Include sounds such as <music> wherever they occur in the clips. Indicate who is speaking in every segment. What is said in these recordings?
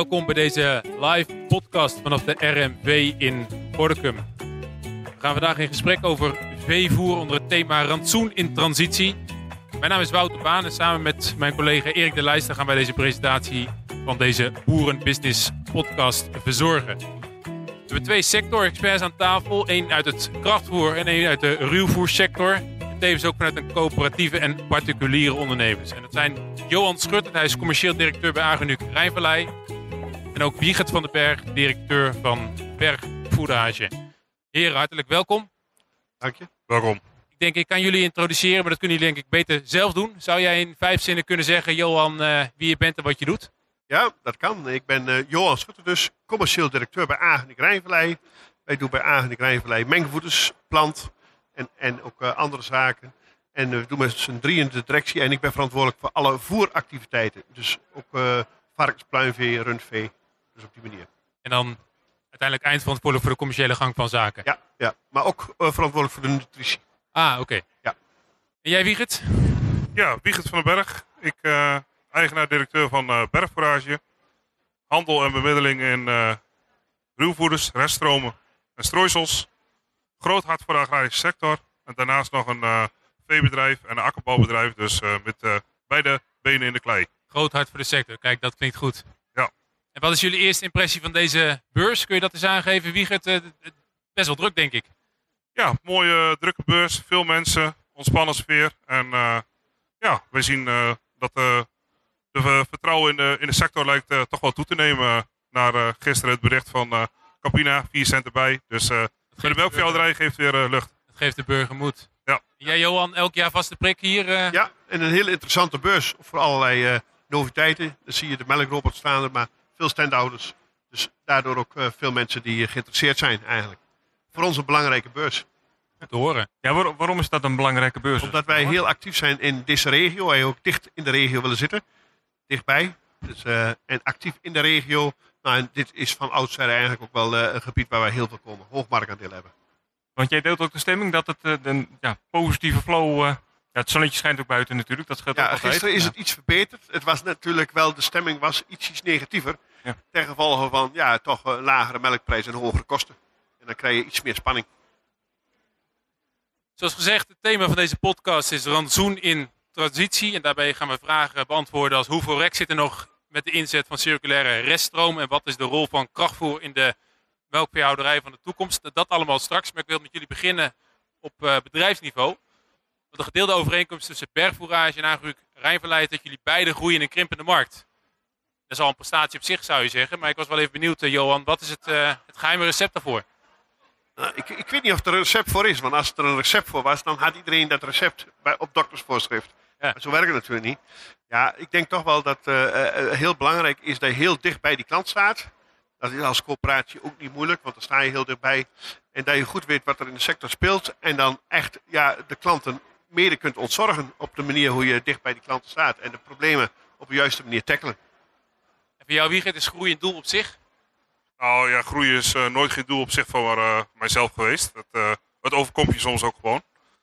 Speaker 1: Welkom bij deze live podcast vanaf de RMV in Gordicum. We gaan vandaag in gesprek over veevoer onder het thema rantsoen in transitie. Mijn naam is Wouter Baan en samen met mijn collega Erik de Leijster gaan wij deze presentatie van deze Boerenbusiness podcast verzorgen. We hebben twee sector-experts aan tafel. één uit het krachtvoer en één uit de ruwvoersector. En tevens ook vanuit een coöperatieve en particuliere ondernemers. En dat zijn Johan Schutter, hij is commercieel directeur bij Agenuc Rijnvallei. En ook Wiegert van den Berg, directeur van Berg Foodage. Heren, hartelijk welkom.
Speaker 2: Dank je.
Speaker 3: Welkom.
Speaker 1: Ik denk, ik kan jullie introduceren, maar dat kunnen jullie denk ik beter zelf doen. Zou jij in vijf zinnen kunnen zeggen, Johan, eh, wie je bent en wat je doet?
Speaker 2: Ja, dat kan. Ik ben eh, Johan Schutter dus, commercieel directeur bij Agenik Rijnvallei. Wij doen bij Agenik Rijnvallei mengvoeders, plant en, en ook eh, andere zaken. En we doen met z'n drieën de directie en ik ben verantwoordelijk voor alle voeractiviteiten. Dus ook varkens, pluimvee, rundvee. Dus op die manier.
Speaker 1: En dan uiteindelijk eindverantwoordelijk voor de commerciële gang van zaken.
Speaker 2: Ja, ja. maar ook eh, verantwoordelijk voor de nutritie.
Speaker 1: Ah, oké.
Speaker 2: Ja.
Speaker 1: En jij, Wiegert?
Speaker 3: Ja, Wiegert van den Berg. Ik eh eigenaar-directeur van eh Bergforage. Handel en bemiddeling in eh ruwvoeders, reststromen en strooisels. Groot hart voor de agrarische sector. En daarnaast nog een eh, veebedrijf en een akkerbouwbedrijf. Dus eh, met eh, beide benen in de klei.
Speaker 1: Groot hart voor de sector. Kijk, dat klinkt goed. En wat is jullie eerste impressie van deze beurs? Kun je dat eens aangeven, Wiegert? Eh, het- best wel druk, denk ik.
Speaker 3: Ja, mooie drukke beurs. Veel mensen. Ontspannen sfeer. En eh, ja, we zien eh, dat eh, de ver- vertrouwen in de, in de sector lijkt eh, toch wel toe te nemen. Naar eh, gisteren het bericht van eh Campina, 4 cent erbij. Dus eh bij de melkveehouderij geeft weer eh, lucht.
Speaker 1: Dat geeft de burger moed.
Speaker 3: Ja.
Speaker 1: Jij, Johan, elk jaar vaste prik hier? eh?
Speaker 2: Ja, en een hele interessante beurs voor allerlei eh, noviteiten. Dan zie je de melkrobot staan er, maar veel standhouders. Dus daardoor ook eh, veel mensen die eh, geïnteresseerd zijn eigenlijk. Voor ons een belangrijke beurs.
Speaker 1: te horen.
Speaker 4: Ja, waar- waarom is dat een belangrijke beurs?
Speaker 2: Omdat wij heel actief zijn in deze regio. Wij ook dicht in de regio willen zitten. Dichtbij. Dus, eh, en actief in de regio. Nou, en dit is van oudsher eigenlijk ook wel een gebied waar wij heel veel komen. Hoog marktaandeel hebben.
Speaker 4: Want jij deelt ook de stemming dat het eh, een ja, positieve flow... ja, het zonnetje schijnt ook buiten natuurlijk, dat scheelt ook
Speaker 2: Ja, gisteren is
Speaker 4: Ja.
Speaker 2: het iets verbeterd. Het was natuurlijk wel, de stemming was ietsjes negatiever.
Speaker 4: Ja.
Speaker 2: Ten gevolge van ja, toch een lagere melkprijs en hogere kosten. En dan krijg je iets meer spanning.
Speaker 1: Zoals gezegd, het thema van deze podcast is rantsoen in transitie. En daarbij gaan we vragen beantwoorden als hoeveel rek zit er nog met de inzet van circulaire reststroom? En wat is de rol van krachtvoer in de melkveehouderij van de toekomst? Dat allemaal straks, maar ik wil met jullie beginnen op eh, bedrijfsniveau. Want de gedeelde overeenkomst tussen bergvoerage en Agroek Rijnvallei is dat jullie beide groeien in een krimpende markt. Dat is al een prestatie op zich zou je zeggen, maar ik was wel even benieuwd eh, Johan, wat is het, eh, het geheime recept daarvoor?
Speaker 2: Nou, ik, ik weet niet of er een recept voor is. Want als er een recept voor was, dan had iedereen dat recept bij, op doktersvoorschrift.
Speaker 1: Ja.
Speaker 2: Maar zo werkt het natuurlijk niet. Ja, ik denk toch wel dat heel belangrijk is dat je heel dicht bij die klant staat. Dat is als coöperatie ook niet moeilijk, want dan sta je heel dichtbij. En dat je goed weet wat er in de sector speelt. En dan echt ja, de klanten mede kunt ontzorgen op de manier hoe je dicht bij die klanten staat. En de problemen op de juiste manier tackelen.
Speaker 1: Voor jou Wiegert is groei een doel op zich?
Speaker 3: Nou ja, groei is eh, nooit geen doel op zich voor eh, mijzelf geweest. Dat, het overkomt je soms ook gewoon.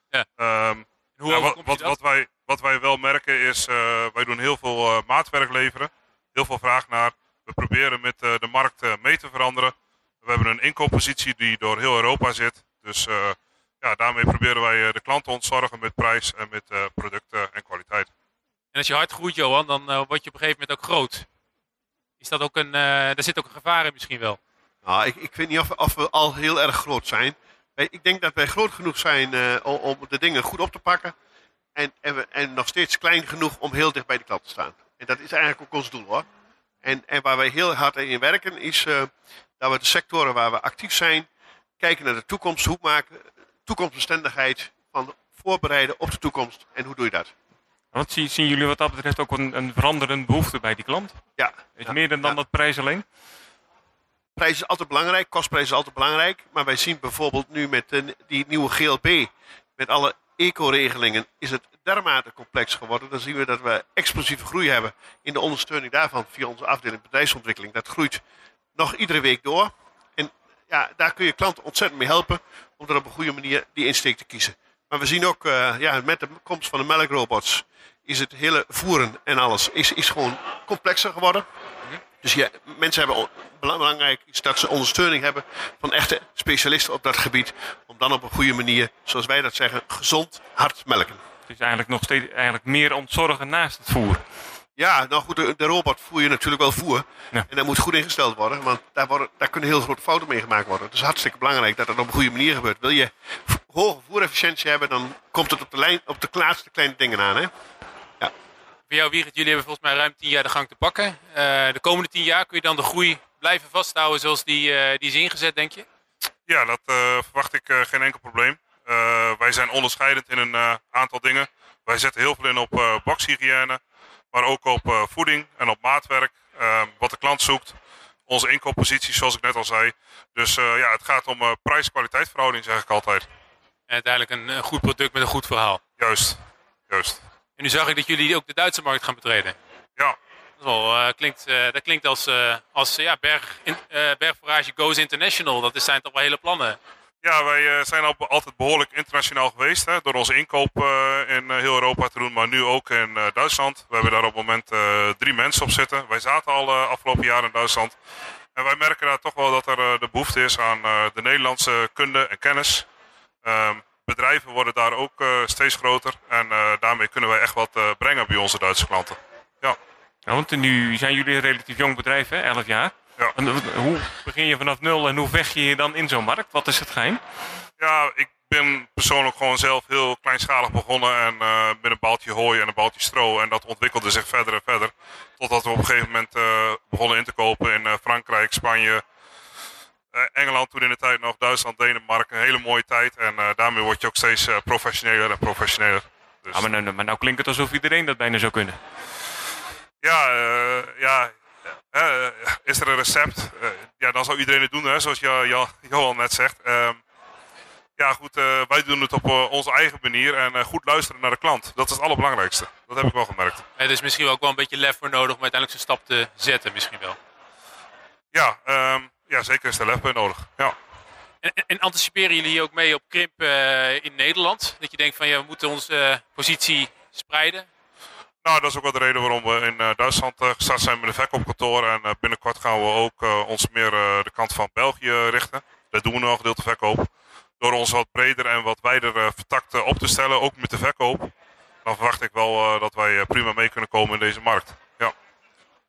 Speaker 1: Ja.
Speaker 3: Ehm,
Speaker 1: En hoe
Speaker 3: Ja, wat, wat, wij, wat wij wel merken is, wij doen heel veel maatwerk leveren. Heel veel vraag naar. We proberen met de markt mee te veranderen. We hebben een inkooppositie die door heel Europa zit. Dus ja, daarmee proberen wij de klant te ontzorgen met prijs en met producten en kwaliteit.
Speaker 1: En als je hard groeit, Johan, dan word je op een gegeven moment ook groot. Is dat ook een, eh, daar zit ook een gevaar in misschien wel.
Speaker 2: Nou, ik, ik weet niet of, of we al heel erg groot zijn. Ik denk dat wij groot genoeg zijn eh, om, om de dingen goed op te pakken. En, en, we, en nog steeds klein genoeg om heel dicht bij de klant te staan. En dat is eigenlijk ook ons doel hoor. En, en waar wij heel hard in werken is eh, dat we de sectoren waar we actief zijn, kijken naar de toekomst, hoe maken, toekomstbestendigheid van voorbereiden op de toekomst. En hoe doe je dat?
Speaker 4: Wat zien, zien jullie wat dat betreft ook een, een veranderende behoefte bij die klant?
Speaker 2: Ja,
Speaker 4: meer dan, dan
Speaker 2: ja.
Speaker 4: dat prijs alleen?
Speaker 2: Prijs is altijd belangrijk, kostprijs is altijd belangrijk. Maar wij zien bijvoorbeeld nu met de, die nieuwe GLB, met alle eco-regelingen, is het dermate complex geworden. Dan zien we dat we explosieve groei hebben in de ondersteuning daarvan via onze afdeling bedrijfsontwikkeling. Dat groeit nog iedere week door. En ja, daar kun je klanten ontzettend mee helpen om er op een goede manier die insteek te kiezen. Maar we zien ook, eh, ja, met de komst van de melkrobots is het hele voeren en alles is, is gewoon complexer geworden. Dus je, mensen hebben belangrijk is dat ze ondersteuning hebben van echte specialisten op dat gebied. Om dan op een goede manier, zoals wij dat zeggen, gezond hard melken.
Speaker 4: Het is eigenlijk nog steeds eigenlijk meer ontzorgen naast het voer.
Speaker 2: Ja, nou goed, de, de robot voer je natuurlijk wel voer.
Speaker 4: Ja.
Speaker 2: En dat moet goed ingesteld worden, want daar, worden, daar kunnen heel grote fouten mee gemaakt worden. Het is hartstikke belangrijk dat dat op een goede manier gebeurt. Wil je hoge voerefficiëntie hebben, dan komt het op de, lijn, op de laatste kleine dingen aan. Hè?
Speaker 1: Voor jou, Wiegert, jullie hebben volgens mij ruim 10 jaar de gang te pakken. Eh, de komende 10 jaar kun je dan de groei blijven vasthouden zoals die, eh, die is ingezet, denk je?
Speaker 3: Ja, dat eh, verwacht ik eh, geen enkel probleem. Eh, wij zijn onderscheidend in een eh, aantal dingen. Wij zetten heel veel in op eh boxhygiëne, maar ook op eh, voeding en op maatwerk. eh, wat de klant zoekt. Onze inkoopposities, zoals ik net al zei. Dus eh, ja, het gaat om eh, prijs-kwaliteit verhouding, zeg ik altijd.
Speaker 1: En uiteindelijk een, goed product met een goed verhaal.
Speaker 3: Juist, juist.
Speaker 1: En nu zag ik dat jullie ook de Duitse markt gaan betreden.
Speaker 3: Ja,
Speaker 1: Dat, wel, klinkt, dat klinkt als, eh, als ja, berg, in, Bergforage Goes International. Dat zijn toch wel hele plannen.
Speaker 3: Ja, wij eh, zijn al altijd behoorlijk internationaal geweest. Hè, door onze inkoop eh, in eh, heel Europa te doen, maar nu ook in Duitsland. We hebben daar op het moment drie mensen op zitten. Wij zaten al afgelopen jaar in Duitsland. En wij merken daar toch wel dat er de behoefte is aan de Nederlandse kunde en kennis. Ehm, bedrijven worden daar ook steeds groter. En daarmee kunnen wij echt wat brengen bij onze Duitse klanten. Ja,
Speaker 4: Ja, want nu zijn jullie een relatief jong bedrijf, hè? 11 jaar.
Speaker 3: Ja.
Speaker 4: En, hoe begin je vanaf nul en hoe vecht je je dan in zo'n markt? Wat is het geheim?
Speaker 3: Ja, ik ben persoonlijk gewoon zelf heel kleinschalig begonnen. En eh, met een baaltje hooi en een baaltje stro. En dat ontwikkelde zich verder en verder. Totdat we op een gegeven moment eh, begonnen in te kopen in eh, Frankrijk, Spanje, Engeland toen in de tijd nog, Duitsland, Denemarken. Een hele mooie tijd. En daarmee word je ook steeds professioneler en professioneler. Dus,
Speaker 4: Ja, maar, nou, maar nou klinkt het alsof iedereen dat bijna zou kunnen.
Speaker 3: ja, ja eh, is er een recept? Eh, ja, dan zou iedereen het doen, hè, zoals Jo- Jo- Johan net zegt. Ehm, ja, goed, eh, wij doen het op onze eigen manier en goed luisteren naar de klant. Dat is het allerbelangrijkste. Dat heb ik wel gemerkt.
Speaker 1: Er is misschien ook wel een beetje lef voor nodig om uiteindelijk zo'n stap te zetten, misschien wel.
Speaker 3: Ja, ehm, ja zeker is er lef bij nodig. Ja.
Speaker 1: En, en, en anticiperen jullie hier ook mee op krimp in Nederland? Dat je denkt van ja, we moeten onze positie spreiden.
Speaker 3: Nou, dat is ook wel de reden waarom we in eh, Duitsland eh, gestart zijn met een verkoopkantoor. En eh, binnenkort gaan we ook ons meer de kant van België richten. Dat doen we nu al gedeelte verkoop. Door ons wat breder en wat wijder vertakt op te stellen, ook met de verkoop. Dan verwacht ik wel dat wij prima mee kunnen komen in deze markt. Ja.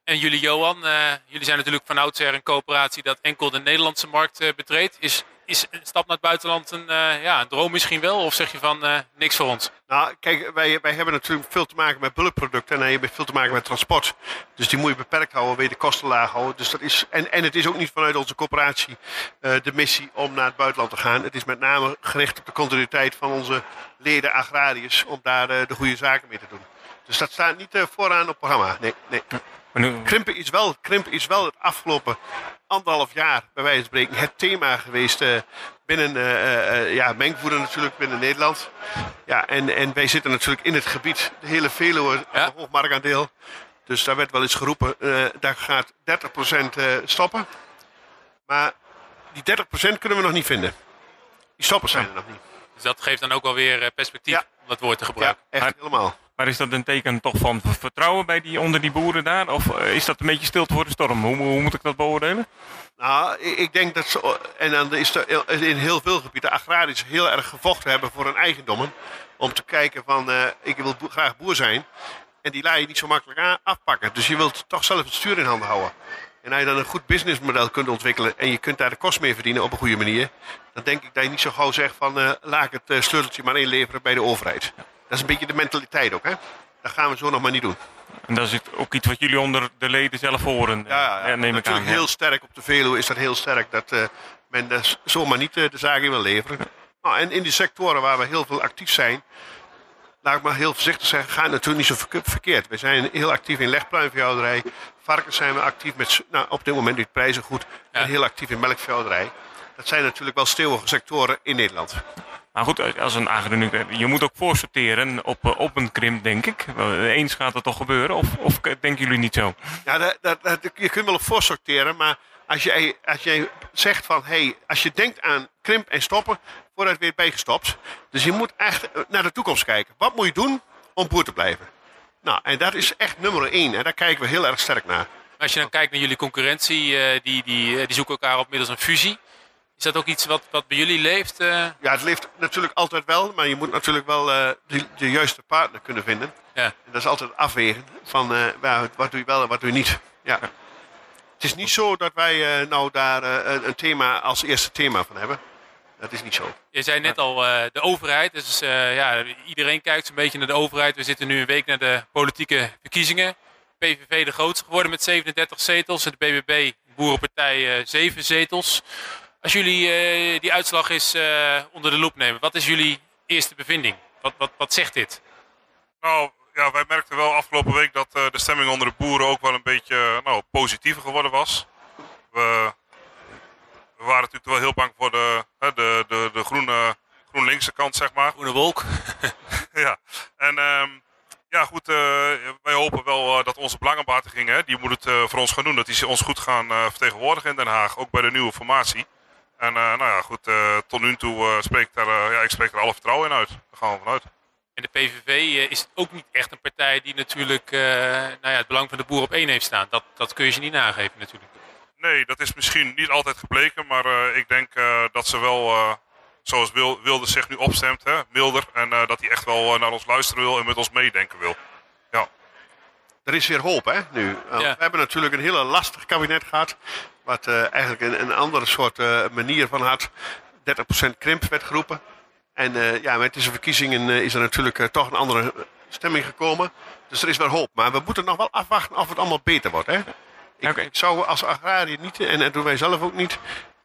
Speaker 1: En jullie, Johan, jullie zijn natuurlijk van oudsher een coöperatie dat enkel de Nederlandse markt betreedt. Is, is een stap naar het buitenland een, eh, ja, een droom misschien wel? Of zeg je van eh, niks voor ons?
Speaker 2: Nou, kijk, wij, wij hebben natuurlijk veel te maken met bulkproducten en je hebt veel te maken met transport. Dus die moet je beperkt houden, wil je de kosten laag houden. Dus dat is, en, en het is ook niet vanuit onze coöperatie eh, de missie om naar het buitenland te gaan. Het is met name gericht op de continuïteit van onze leden agrariërs om daar eh, de goede zaken mee te doen. Dus dat staat niet eh, vooraan op het programma. Nee, nee.
Speaker 4: Nu,
Speaker 2: Krimpen is wel, krimpen is wel het afgelopen anderhalf jaar, bij wijze van spreken, het thema geweest eh, binnen eh, ja, mengvoeder natuurlijk binnen Nederland. Ja, en, en wij zitten natuurlijk in het gebied, de hele Veluwe,
Speaker 1: Ja.
Speaker 2: marktaandeel. Dus daar werd wel eens geroepen, daar gaat 30% eh, stoppen. Maar die 30% kunnen we nog niet vinden. Die stoppers zijn er nog niet.
Speaker 1: Dus dat geeft dan ook wel weer eh, perspectief
Speaker 2: Ja.
Speaker 1: om dat woord te
Speaker 2: Ja,
Speaker 1: gebruiken.
Speaker 2: echt
Speaker 4: Maar-
Speaker 2: helemaal.
Speaker 4: Maar is dat een teken toch van vertrouwen bij die, onder die boeren daar? Of eh, is dat een beetje stilte voor de storm? Hoe, hoe moet ik dat beoordelen?
Speaker 2: Nou, ik denk dat ze, en dan is er in heel veel gebieden agrariërs heel erg gevochten hebben voor hun eigendommen. Om te kijken van, eh, ik wil graag boer zijn. En die laat je niet zo makkelijk afpakken. Dus je wilt toch zelf het stuur in handen houden. En als je dan een goed businessmodel kunt ontwikkelen en je kunt daar de kost mee verdienen op een goede manier. Dan denk ik dat je niet zo gauw zegt van, eh, laat ik het sleuteltje maar inleveren bij de overheid. Dat is een beetje de mentaliteit ook, hè. Dat gaan we zo nog maar niet doen.
Speaker 4: En dat is ook iets wat jullie onder de leden zelf horen,
Speaker 2: Ja, ja,
Speaker 4: neem ik aan.
Speaker 2: heel sterk op de Veluwe is dat heel sterk dat eh, men eh, zomaar niet eh, de zaak in wil leveren. Nou, en in die sectoren waar we heel veel actief zijn, laat ik maar heel voorzichtig zeggen, gaat het natuurlijk niet zo verke- verkeerd. We zijn heel actief in legpluimveehouderij. Varkens zijn we actief met, nou, op dit moment met prijzen goed.
Speaker 1: Ja.
Speaker 2: En heel actief in melkveehouderij. Dat zijn natuurlijk wel stevige sectoren in Nederland.
Speaker 4: Maar goed, als- een agronomie, je moet ook voorsorteren op, eh, op een krimp, denk ik. Eens gaat het toch gebeuren, of, of denken jullie niet zo?
Speaker 2: Ja, dat, dat, dat- je kunt wel op voorsorteren, maar als jij, als jij zegt van, hé, hey, als je denkt aan krimp en stoppen, wordt het weer bijgestopt. Dus je moet echt eh, naar de toekomst kijken. Wat moet je doen om boer te blijven? Nou, en dat is echt nummer één en daar kijken we heel erg sterk naar.
Speaker 1: Als je dan kijkt naar jullie concurrentie, eh, die, die, die zoeken elkaar op middels een fusie. Is dat ook iets wat, wat bij jullie leeft? eh?
Speaker 2: Ja, het leeft natuurlijk altijd wel, maar je moet natuurlijk wel eh, de, de juiste partner kunnen vinden.
Speaker 1: Ja.
Speaker 2: En dat is altijd afwegen van eh, ja, wat doe je wel en wat doe je niet. Ja. Het is niet zo dat wij eh, nou daar eh, een- een thema als eerste thema van hebben. Dat is niet zo.
Speaker 1: Je zei net al, eh, de overheid. Dus eh, ja, iedereen kijkt zo'n beetje naar de overheid. We zitten nu een week naar de politieke verkiezingen. PVV de grootste geworden met 37 zetels. En de BBB, Boerenpartij, eh 7 zetels. Als jullie eh, die uitslag eens eh, onder de loep nemen, wat is jullie eerste bevinding? Wat, wat, wat zegt dit?
Speaker 3: Nou, ja, wij merkten wel afgelopen week dat eh, de stemming onder de boeren ook wel een beetje nou, positiever geworden was. We, we waren natuurlijk wel heel bang voor de, hè, de, de, de groene, GroenLinkse kant, zeg maar.
Speaker 1: Groene wolk. <laughs>
Speaker 3: ja, en ehm, ja, goed, wij hopen wel dat onze belangenbehartiging, hè, die moet het voor ons gaan doen. Dat die ze ons goed gaan vertegenwoordigen in Den Haag, ook bij de nieuwe formatie. En eh, nou ja, goed, eh, tot nu toe eh, spreek ik daar, ja, ik spreek er alle vertrouwen in uit. Daar gaan we vanuit.
Speaker 1: En de PVV is ook niet echt een partij die natuurlijk nou ja, het belang van de boer op één heeft staan. Dat, dat kun je ze niet nageven natuurlijk.
Speaker 3: Nee, dat is misschien niet altijd gebleken, maar ik denk dat ze wel, zoals Wil, Wilde zich nu opstemt, hè, milder. En dat hij echt wel naar ons luisteren wil en met ons meedenken wil.
Speaker 2: Er is weer hoop, hè, nu. Uh,
Speaker 1: Ja.
Speaker 2: We hebben natuurlijk een hele lastig kabinet gehad. Wat eh, eigenlijk een, een andere soort eh, manier van had. 30% krimp werd geroepen. En eh, ja, met deze verkiezingen is er natuurlijk toch een andere stemming gekomen. Dus er is wel hoop. Maar we moeten nog wel afwachten of het allemaal beter wordt, hè. Ik, ik zou als agrariër niet, en dat doen wij zelf ook niet,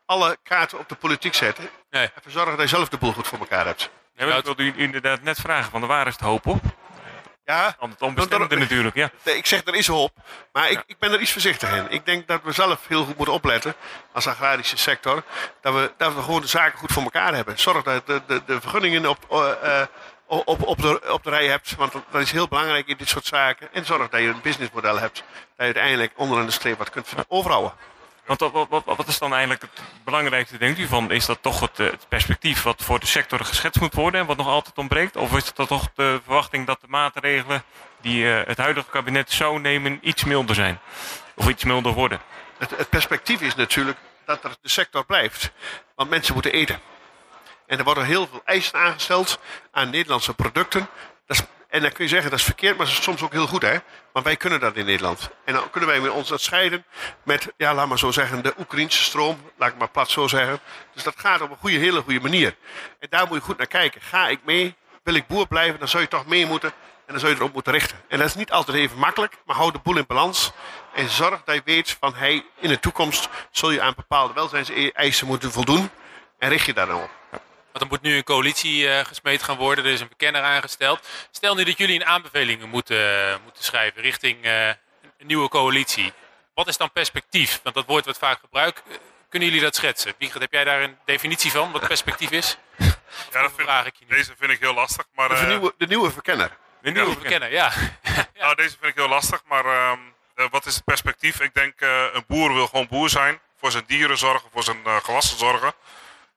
Speaker 2: alle kaarten op de politiek zetten.
Speaker 1: Nee.
Speaker 2: Even zorgen dat je zelf de boel goed voor elkaar hebt.
Speaker 4: Ja, ik wilde u inderdaad net vragen, van waar is het hoop op?
Speaker 2: Ja,
Speaker 4: Want het onbestemde natuurlijk, ja.
Speaker 2: Ik zeg er is hoop, maar ik, ik ben er iets voorzichtig in. Ik denk dat we zelf heel goed moeten opletten als agrarische sector. Dat we, dat we gewoon de zaken goed voor elkaar hebben. Zorg dat de, de, de vergunningen op, eh, eh, op, op, de, op de rij hebt, want dat is heel belangrijk in dit soort zaken. En zorg dat je een businessmodel hebt, dat je uiteindelijk onderaan de streep wat kunt overhouden.
Speaker 4: Want wat, wat, wat, is dan eigenlijk het belangrijkste, denkt u, van? Is dat toch het, eh, het perspectief wat voor de sector geschetst moet worden en wat nog altijd ontbreekt? Of is het toch de verwachting dat de maatregelen die eh, het huidige kabinet zou nemen iets milder zijn? Of iets milder worden?
Speaker 2: Het, perspectief is natuurlijk dat er de sector blijft, want mensen moeten eten. En er worden heel veel eisen aangesteld aan Nederlandse producten. Dat en dan kun je zeggen dat is verkeerd, maar dat is soms ook heel goed, hè? Want wij kunnen dat in Nederland. En dan kunnen wij met ons dat scheiden met, ja, laat maar zo zeggen, de Oekraïnse stroom. Laat ik maar plat zo zeggen. Dus dat gaat op een goede, hele goede manier. En daar moet je goed naar kijken. Ga ik mee? Wil ik boer blijven? Dan zou je toch mee moeten. En dan zou je erop moeten richten. En dat is niet altijd even makkelijk, maar hou de boel in balans. En zorg dat je weet van, hey, in de toekomst zul je aan bepaalde welzijnseisen moeten voldoen. En richt je daar dan op.
Speaker 1: Want er moet nu een coalitie eh, gesmeed gaan worden. Er is een verkenner aangesteld. Stel nu dat jullie een aanbevelingen moeten, eh, moeten schrijven richting eh, een nieuwe coalitie. Wat is dan perspectief? Want dat woord wordt vaak gebruikt. Kunnen jullie dat schetsen? Wiegert, heb jij daar een definitie van, wat perspectief is? <laughs>
Speaker 3: ja dat vind,
Speaker 1: vraag ik je nu.
Speaker 3: deze vind ik heel lastig. Maar,
Speaker 2: De, nieuwe, de nieuwe verkenner.
Speaker 1: De nieuwe
Speaker 3: Ja.
Speaker 1: verkenner, ja. <laughs>
Speaker 3: Nou, deze vind ik heel lastig, maar ehm, eh, wat is het perspectief? Ik denk, eh, een boer wil gewoon boer zijn. Voor zijn dieren zorgen, voor zijn gewassen zorgen.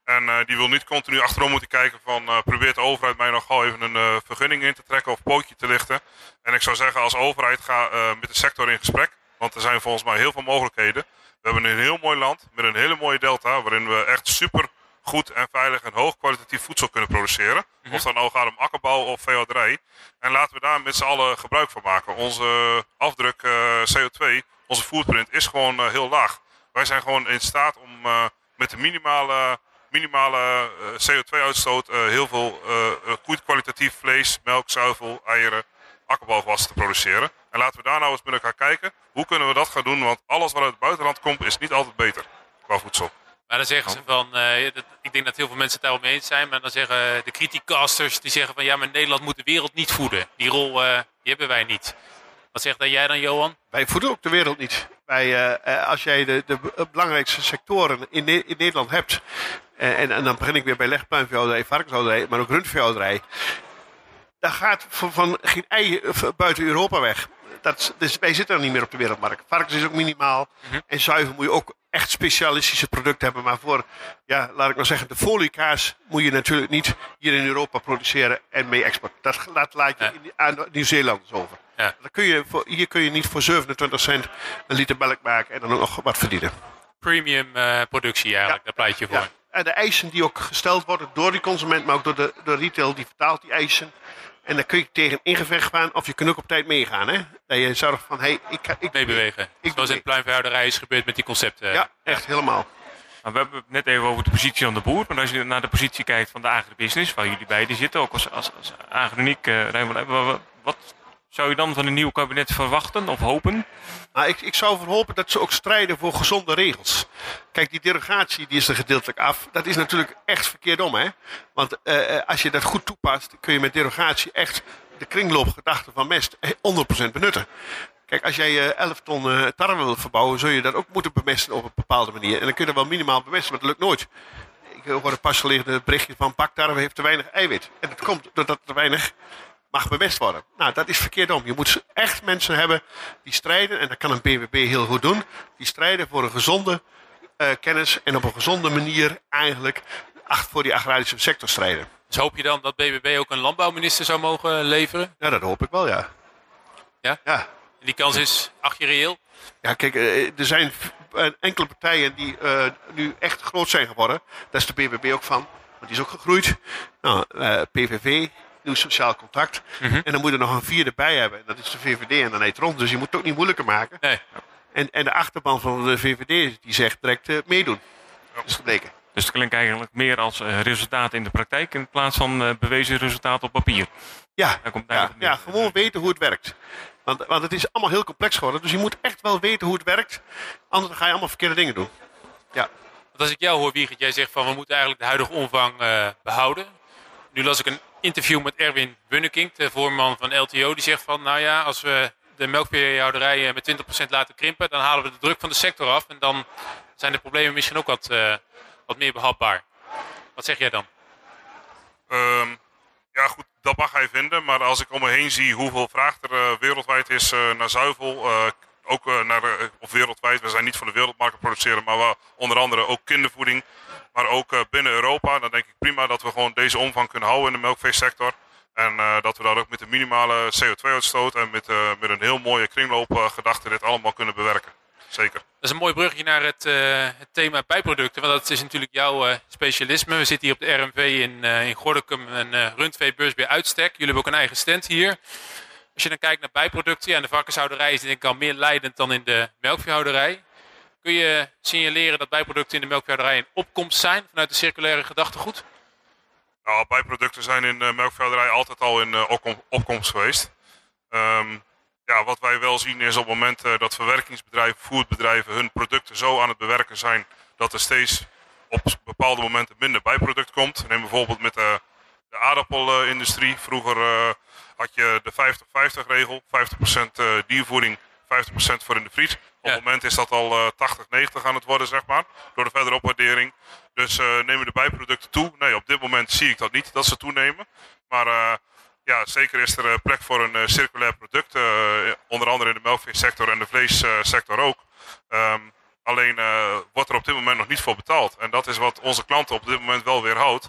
Speaker 3: En eh, die wil niet continu achterom moeten kijken van... eh, probeert de overheid mij nog gauw even een eh, vergunning in te trekken of pootje te lichten. En ik zou zeggen, als overheid ga met de sector in gesprek. Want er zijn volgens mij heel veel mogelijkheden. We hebben een heel mooi land met een hele mooie delta... waarin we echt super goed en veilig en hoogkwalitatief voedsel kunnen produceren. Of het dan nou gaat om akkerbouw of veehouderij. En laten we daar met z'n allen gebruik van maken. Onze afdruk eh, CO2, onze footprint, is gewoon heel laag. Wij zijn gewoon in staat om met de minimale, minimale eh, CO2-uitstoot eh, heel veel eh, goed kwalitatief vlees, melk, zuivel, eieren, akkerbouwgewassen te produceren. En laten we daar nou eens met elkaar kijken. Hoe kunnen we dat gaan doen? Want alles wat uit het buitenland komt is niet altijd beter qua voedsel.
Speaker 1: Maar dan zeggen ze van, eh, dat, ik denk dat heel veel mensen het daarop mee eens zijn, maar dan zeggen de criticasters, die zeggen van ja, maar Nederland moet de wereld niet voeden. Die rol eh, die hebben wij niet. Wat zegt dan jij dan, Johan?
Speaker 2: Wij voeden ook de wereld niet. Wij, als jij de, de be- belangrijkste sectoren in, Ne- in Nederland hebt. En, en dan begin ik weer bij legpluimveehouderij, varkenshouderij, maar ook rundveehouderij. Daar gaat van, van geen ei buiten Europa weg. Dat, dus wij zitten dan niet meer op de wereldmarkt. Varkens is ook minimaal. En zuivel moet je ook echt specialistische producten hebben. Maar voor, ja, laat ik maar zeggen, de foliekaas moet je natuurlijk niet hier in Europa produceren en mee exporteren. Dat laat, laat je
Speaker 1: Ja.
Speaker 2: in, aan Nieuw-Zeelanders over.
Speaker 1: Ja.
Speaker 2: Dan kun je voor, hier kun je niet voor 27 cent een liter melk maken en dan ook nog wat verdienen.
Speaker 1: Premium eh, productie eigenlijk, daar pleit je voor.
Speaker 2: En de eisen die ook gesteld worden door die consument, maar ook door de, de retail, die vertaalt die eisen. En daar kun je tegen ingevecht gaan of je kunt ook op tijd meegaan. Hè? Dat je zorgt van, hé, hey, ik, ik
Speaker 1: Meebewegen.
Speaker 2: Ik
Speaker 1: Zoals in pluimveehouderij is gebeurd met die concepten.
Speaker 2: Ja, echt helemaal.
Speaker 4: Maar we hebben het net even over de positie van de boer. Maar als je naar de positie kijkt van de agribusiness, waar jullie beiden zitten, ook als, als, als agroniek, eh wat, wat- wat zou je dan van een nieuw kabinet verwachten of hopen?
Speaker 2: Maar ik, ik zou ervoor hopen dat ze ook strijden voor gezonde regels. Kijk, die derogatie die is er gedeeltelijk af. Dat is natuurlijk echt verkeerd om, hè? Want eh, eh, als je dat goed toepast, kun je met derogatie echt de kringloopgedachte van mest eh, 100% benutten. Kijk, als jij eh 11 ton eh, tarwe wilt verbouwen, zul je dat ook moeten bemesten op een bepaalde manier. En dan kun je dat wel minimaal bemesten, maar dat lukt nooit. Ik hoorde pas geleden het berichtje van baktarwe heeft te weinig eiwit. En dat komt doordat er te weinig mag bemest worden. Nou, dat is verkeerd om. Je moet echt mensen hebben die strijden, en dat kan een BBB heel goed doen, die strijden voor een gezonde eh, kennis en op een gezonde manier eigenlijk voor die agrarische sector strijden.
Speaker 1: Dus hoop je dan dat BBB ook een landbouwminister zou mogen leveren?
Speaker 2: Ja, dat hoop ik wel, ja.
Speaker 1: Ja?
Speaker 2: Ja,
Speaker 1: En die kans is, acht je reëel?
Speaker 2: ja kijk, eh, er zijn eh, enkele partijen die eh, nu echt groot zijn geworden. Daar is de BBB ook van, want die is ook gegroeid. Nou, eh, PVV, Nieuw Sociaal Contact.
Speaker 1: Mhm.
Speaker 2: En dan moet je er nog een vierde bij hebben. En dat is de VVD en dan heet het rond. Dus je moet het ook niet moeilijker maken.
Speaker 1: Nee.
Speaker 2: En, en de achterban van de VVD die zegt direct eh, meedoen. Dat is gebleken.
Speaker 4: Dus het klinkt eigenlijk meer als eh, resultaat in de praktijk in plaats van eh, bewezen resultaat op papier.
Speaker 2: Ja,
Speaker 4: Daar komt
Speaker 2: ja, gewoon weten hoe het werkt. Want, want het is allemaal heel complex geworden. Dus je moet echt wel weten hoe het werkt. Anders ga je allemaal verkeerde dingen doen. Ja,
Speaker 1: Want als ik jou hoor, Wiegert, jij zegt van we moeten eigenlijk de huidige omvang eh, behouden. Nu las ik een interview met Erwin Bunneking, de voorman van LTO. Die zegt van, nou ja, als we de melkveehouderijen met 20% laten krimpen, dan halen we de druk van de sector af. En dan zijn de problemen misschien ook wat, eh, wat meer behapbaar. Wat zeg jij dan?
Speaker 3: Ehm, ja, goed, dat mag hij vinden. Maar als ik om me heen zie hoeveel vraag er eh, wereldwijd is eh, naar zuivel. Ook eh, naar, eh, of wereldwijd, we zijn niet voor de wereldmarkt produceren, maar wel onder andere ook kindervoeding. Maar ook eh, binnen Europa. Dan denk ik prima dat we gewoon deze omvang kunnen houden in de melkveesector. En dat we daar ook met de minimale CO2-uitstoot en met, met een heel mooie kringloopgedachte dit allemaal kunnen bewerken. Zeker.
Speaker 1: Dat is een mooi bruggetje naar het, het thema bijproducten. Want dat is natuurlijk jouw specialisme. We zitten hier op de RMV in, in Gordicum, een rundveebeurs bij uitstek. Jullie hebben ook een eigen stand hier. Als je dan kijkt naar bijproducten, en de varkenshouderij is denk ik al meer leidend dan in de melkveehouderij. Kun je signaleren dat bijproducten in de melkveehouderij een opkomst zijn vanuit de circulaire gedachtegoed?
Speaker 3: Nou, bijproducten zijn in de melkveehouderij altijd al in eh, opkom- opkomst geweest. Ehm, ja, wat wij wel zien is op het moment eh, dat verwerkingsbedrijven, voedbedrijven hun producten zo aan het bewerken zijn dat er steeds op bepaalde momenten minder bijproduct komt. Neem bijvoorbeeld met de, de aardappelindustrie. Vroeger eh, had je de 50-50 regel, 50% eh, diervoeding, 50% voor in de friet. Op het moment is dat al eh 80-90 aan het worden, zeg maar, door de verdere opwaardering. Dus eh, nemen de bijproducten toe? Nee, op dit moment zie ik dat niet, dat ze toenemen. Maar eh, ja, zeker is er eh, plek voor een eh, circulair product. eh, onder andere in de melkveesector en de vleessector ook. Ehm, alleen eh, wordt er op dit moment nog niet voor betaald. En dat is wat onze klanten op dit moment wel weerhoudt.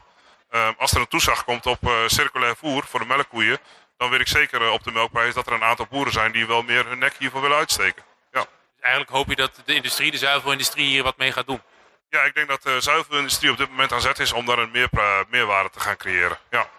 Speaker 3: Ehm, als er een toeslag komt op eh, circulair voer voor de melkkoeien, dan weet ik zeker eh, op de melkprijs dat er een aantal boeren zijn die wel meer hun nek hiervoor willen uitsteken. Ja.
Speaker 1: Dus eigenlijk hoop je dat de industrie, de zuivelindustrie, hier wat mee gaat doen.
Speaker 3: Ja, ik denk dat de zuivelindustrie op dit moment aan zet is om daar een meerpra- meerwaarde te gaan creëren. Ja.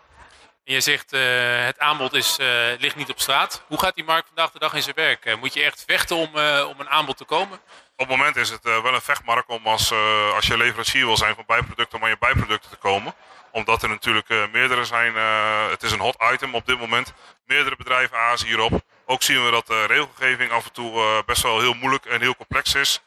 Speaker 1: En je zegt eh, het aanbod is, eh, ligt niet op straat. Hoe gaat die markt vandaag de dag in zijn werk? Moet je echt vechten om, om een aanbod te komen?
Speaker 3: Op het moment is het wel een vechtmarkt om als, als je leverancier wil zijn van bijproducten om aan je bijproducten te komen. Omdat er natuurlijk eh, meerdere zijn. eh, het is een hot item op dit moment. Meerdere bedrijven azen hierop. Ook zien we dat de regelgeving af en toe eh, best wel heel moeilijk en heel complex is.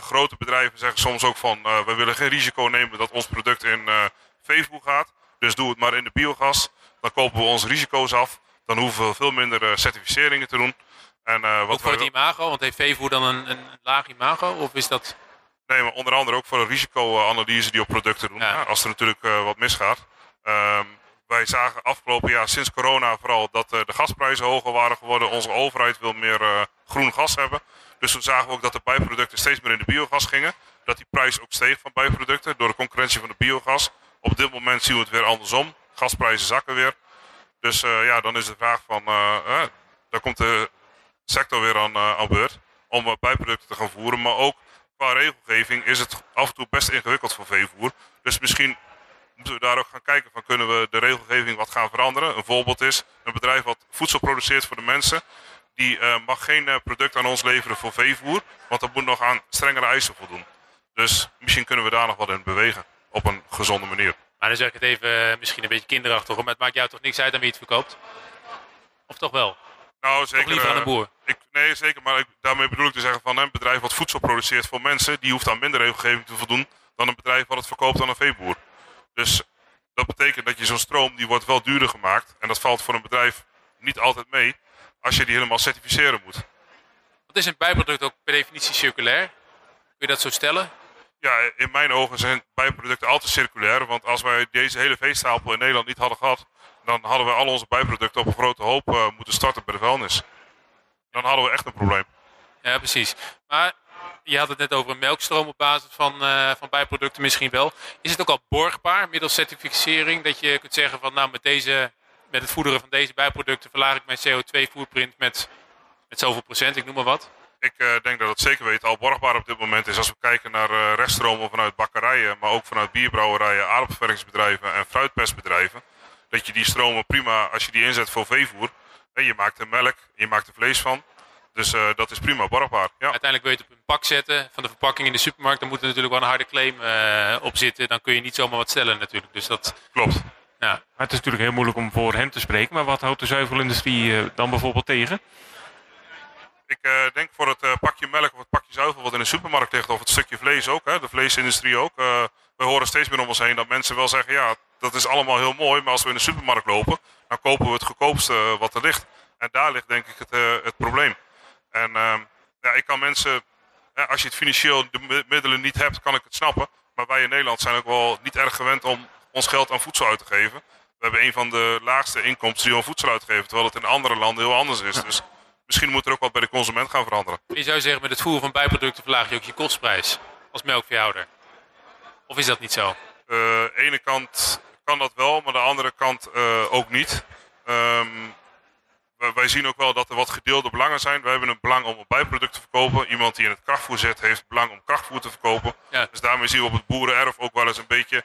Speaker 3: Grote bedrijven zeggen soms ook van we willen geen risico nemen dat ons product in eh veevoer gaat. Dus doe het maar in de biogas. Dan kopen we onze risico's af. Dan hoeven we veel minder certificeringen te doen. En, eh,
Speaker 1: Ook
Speaker 3: wat
Speaker 1: voor het imago? Want heeft veevoer dan een, een laag imago? Of is dat...
Speaker 3: Nee, maar onder andere ook voor een risicoanalyse die op producten doen.
Speaker 1: Ja.
Speaker 3: Als er natuurlijk eh, wat misgaat. Ehm, wij zagen afgelopen jaar sinds corona vooral dat eh, de gasprijzen hoger waren geworden. Onze overheid wil meer eh, groen gas hebben. Dus toen zagen we ook dat de bijproducten steeds meer in de biogas gingen. Dat die prijs ook steeg van bijproducten door de concurrentie van de biogas. Op dit moment zien we het weer andersom. Gasprijzen zakken weer. Dus ja, dan is de vraag van, daar komt de sector weer aan, aan beurt om bijproducten te gaan voeren. Maar ook qua regelgeving is het af en toe best ingewikkeld voor veevoer. Dus misschien moeten we daar ook gaan kijken van kunnen we de regelgeving wat gaan veranderen. Een voorbeeld is een bedrijf wat voedsel produceert voor de mensen. Die mag geen product aan ons leveren voor veevoer, want dat moet nog aan strengere eisen voldoen. Dus misschien kunnen we daar nog wat in bewegen op een gezonde manier.
Speaker 1: Maar dan zeg ik het even eh, misschien een beetje kinderachtig, maar het maakt jou toch niks uit aan wie het verkoopt? Of toch wel?
Speaker 3: Nou, zeker.
Speaker 1: Toch liever aan de boer?
Speaker 3: Ik, nee, zeker. Maar ik, daarmee bedoel ik te zeggen van een bedrijf wat voedsel produceert voor mensen, die hoeft aan minder regelgeving te voldoen dan een bedrijf wat het verkoopt aan een veeboer. Dus dat betekent dat je zo'n stroom, die wordt wel duurder gemaakt. En dat valt voor een bedrijf niet altijd mee als je die helemaal certificeren moet.
Speaker 1: Wat is een bijproduct ook per definitie circulair? Kun je dat zo stellen?
Speaker 3: Ja, in mijn ogen zijn bijproducten altijd circulair. Want als wij deze hele veestapel in Nederland niet hadden gehad, dan hadden we al onze bijproducten op een grote hoop uh, moeten starten bij de vuilnis. Dan hadden we echt een probleem.
Speaker 1: Ja, precies. Maar je had het net over een melkstroom op basis van, uh, van bijproducten misschien wel. Is het ook al borgbaar middels certificering dat je kunt zeggen van nou met, deze, met het voederen van deze bijproducten verlaag ik mijn CO2-footprint met, met zoveel procent, ik noem maar wat?
Speaker 3: Ik uh, denk dat het zeker weten al borgbaar op dit moment is. Als we kijken naar uh, reststromen vanuit bakkerijen, maar ook vanuit bierbrouwerijen, aardappelverwerkingsbedrijven en fruitpestbedrijven. Dat je die stromen prima, als je die inzet voor veevoer, je maakt er melk, je maakt er vlees van. Dus uh, dat is prima borgbaar. Ja.
Speaker 1: Uiteindelijk wil je het op een pak zetten van de verpakking in de supermarkt. Dan moet er natuurlijk wel een harde claim op zitten. Dan kun je niet zomaar wat stellen natuurlijk. Dus dat...
Speaker 3: Klopt.
Speaker 4: Ja. Maar het is natuurlijk heel moeilijk om voor hen te spreken. Maar wat houdt de zuivelindustrie dan bijvoorbeeld tegen?
Speaker 3: Ik uh, denk voor het uh, pakje melk of het pakje zuivel wat in de supermarkt ligt, of het stukje vlees ook, hè, de vleesindustrie ook. Uh, we horen steeds meer om ons heen dat mensen wel zeggen, ja, dat is allemaal heel mooi, maar als we in de supermarkt lopen, dan kopen we het goedkoopste wat er ligt. En daar ligt denk ik het, het probleem. En ehm, ja, ik kan mensen, als je het financieel de middelen niet hebt, kan ik het snappen. Maar wij in Nederland zijn ook wel niet erg gewend om ons geld aan voedsel uit te geven. We hebben een van de laagste inkomsten die aan voedsel uitgeven, terwijl het in andere landen heel anders is. Dus misschien moet er ook wat bij de consument gaan veranderen.
Speaker 1: Je zou zeggen, met het voeren van bijproducten verlaag je ook je kostprijs als melkveehouder. Of is dat niet zo?
Speaker 3: Uh, de ene kant kan dat wel, maar de andere kant uh, ook niet. Um, wij zien ook wel dat er wat gedeelde belangen zijn. Wij hebben een belang om een bijproduct te verkopen. Iemand die in het krachtvoer zit, heeft belang om krachtvoer te verkopen. Ja. Dus daarmee zien we op het boerenerf ook wel eens een beetje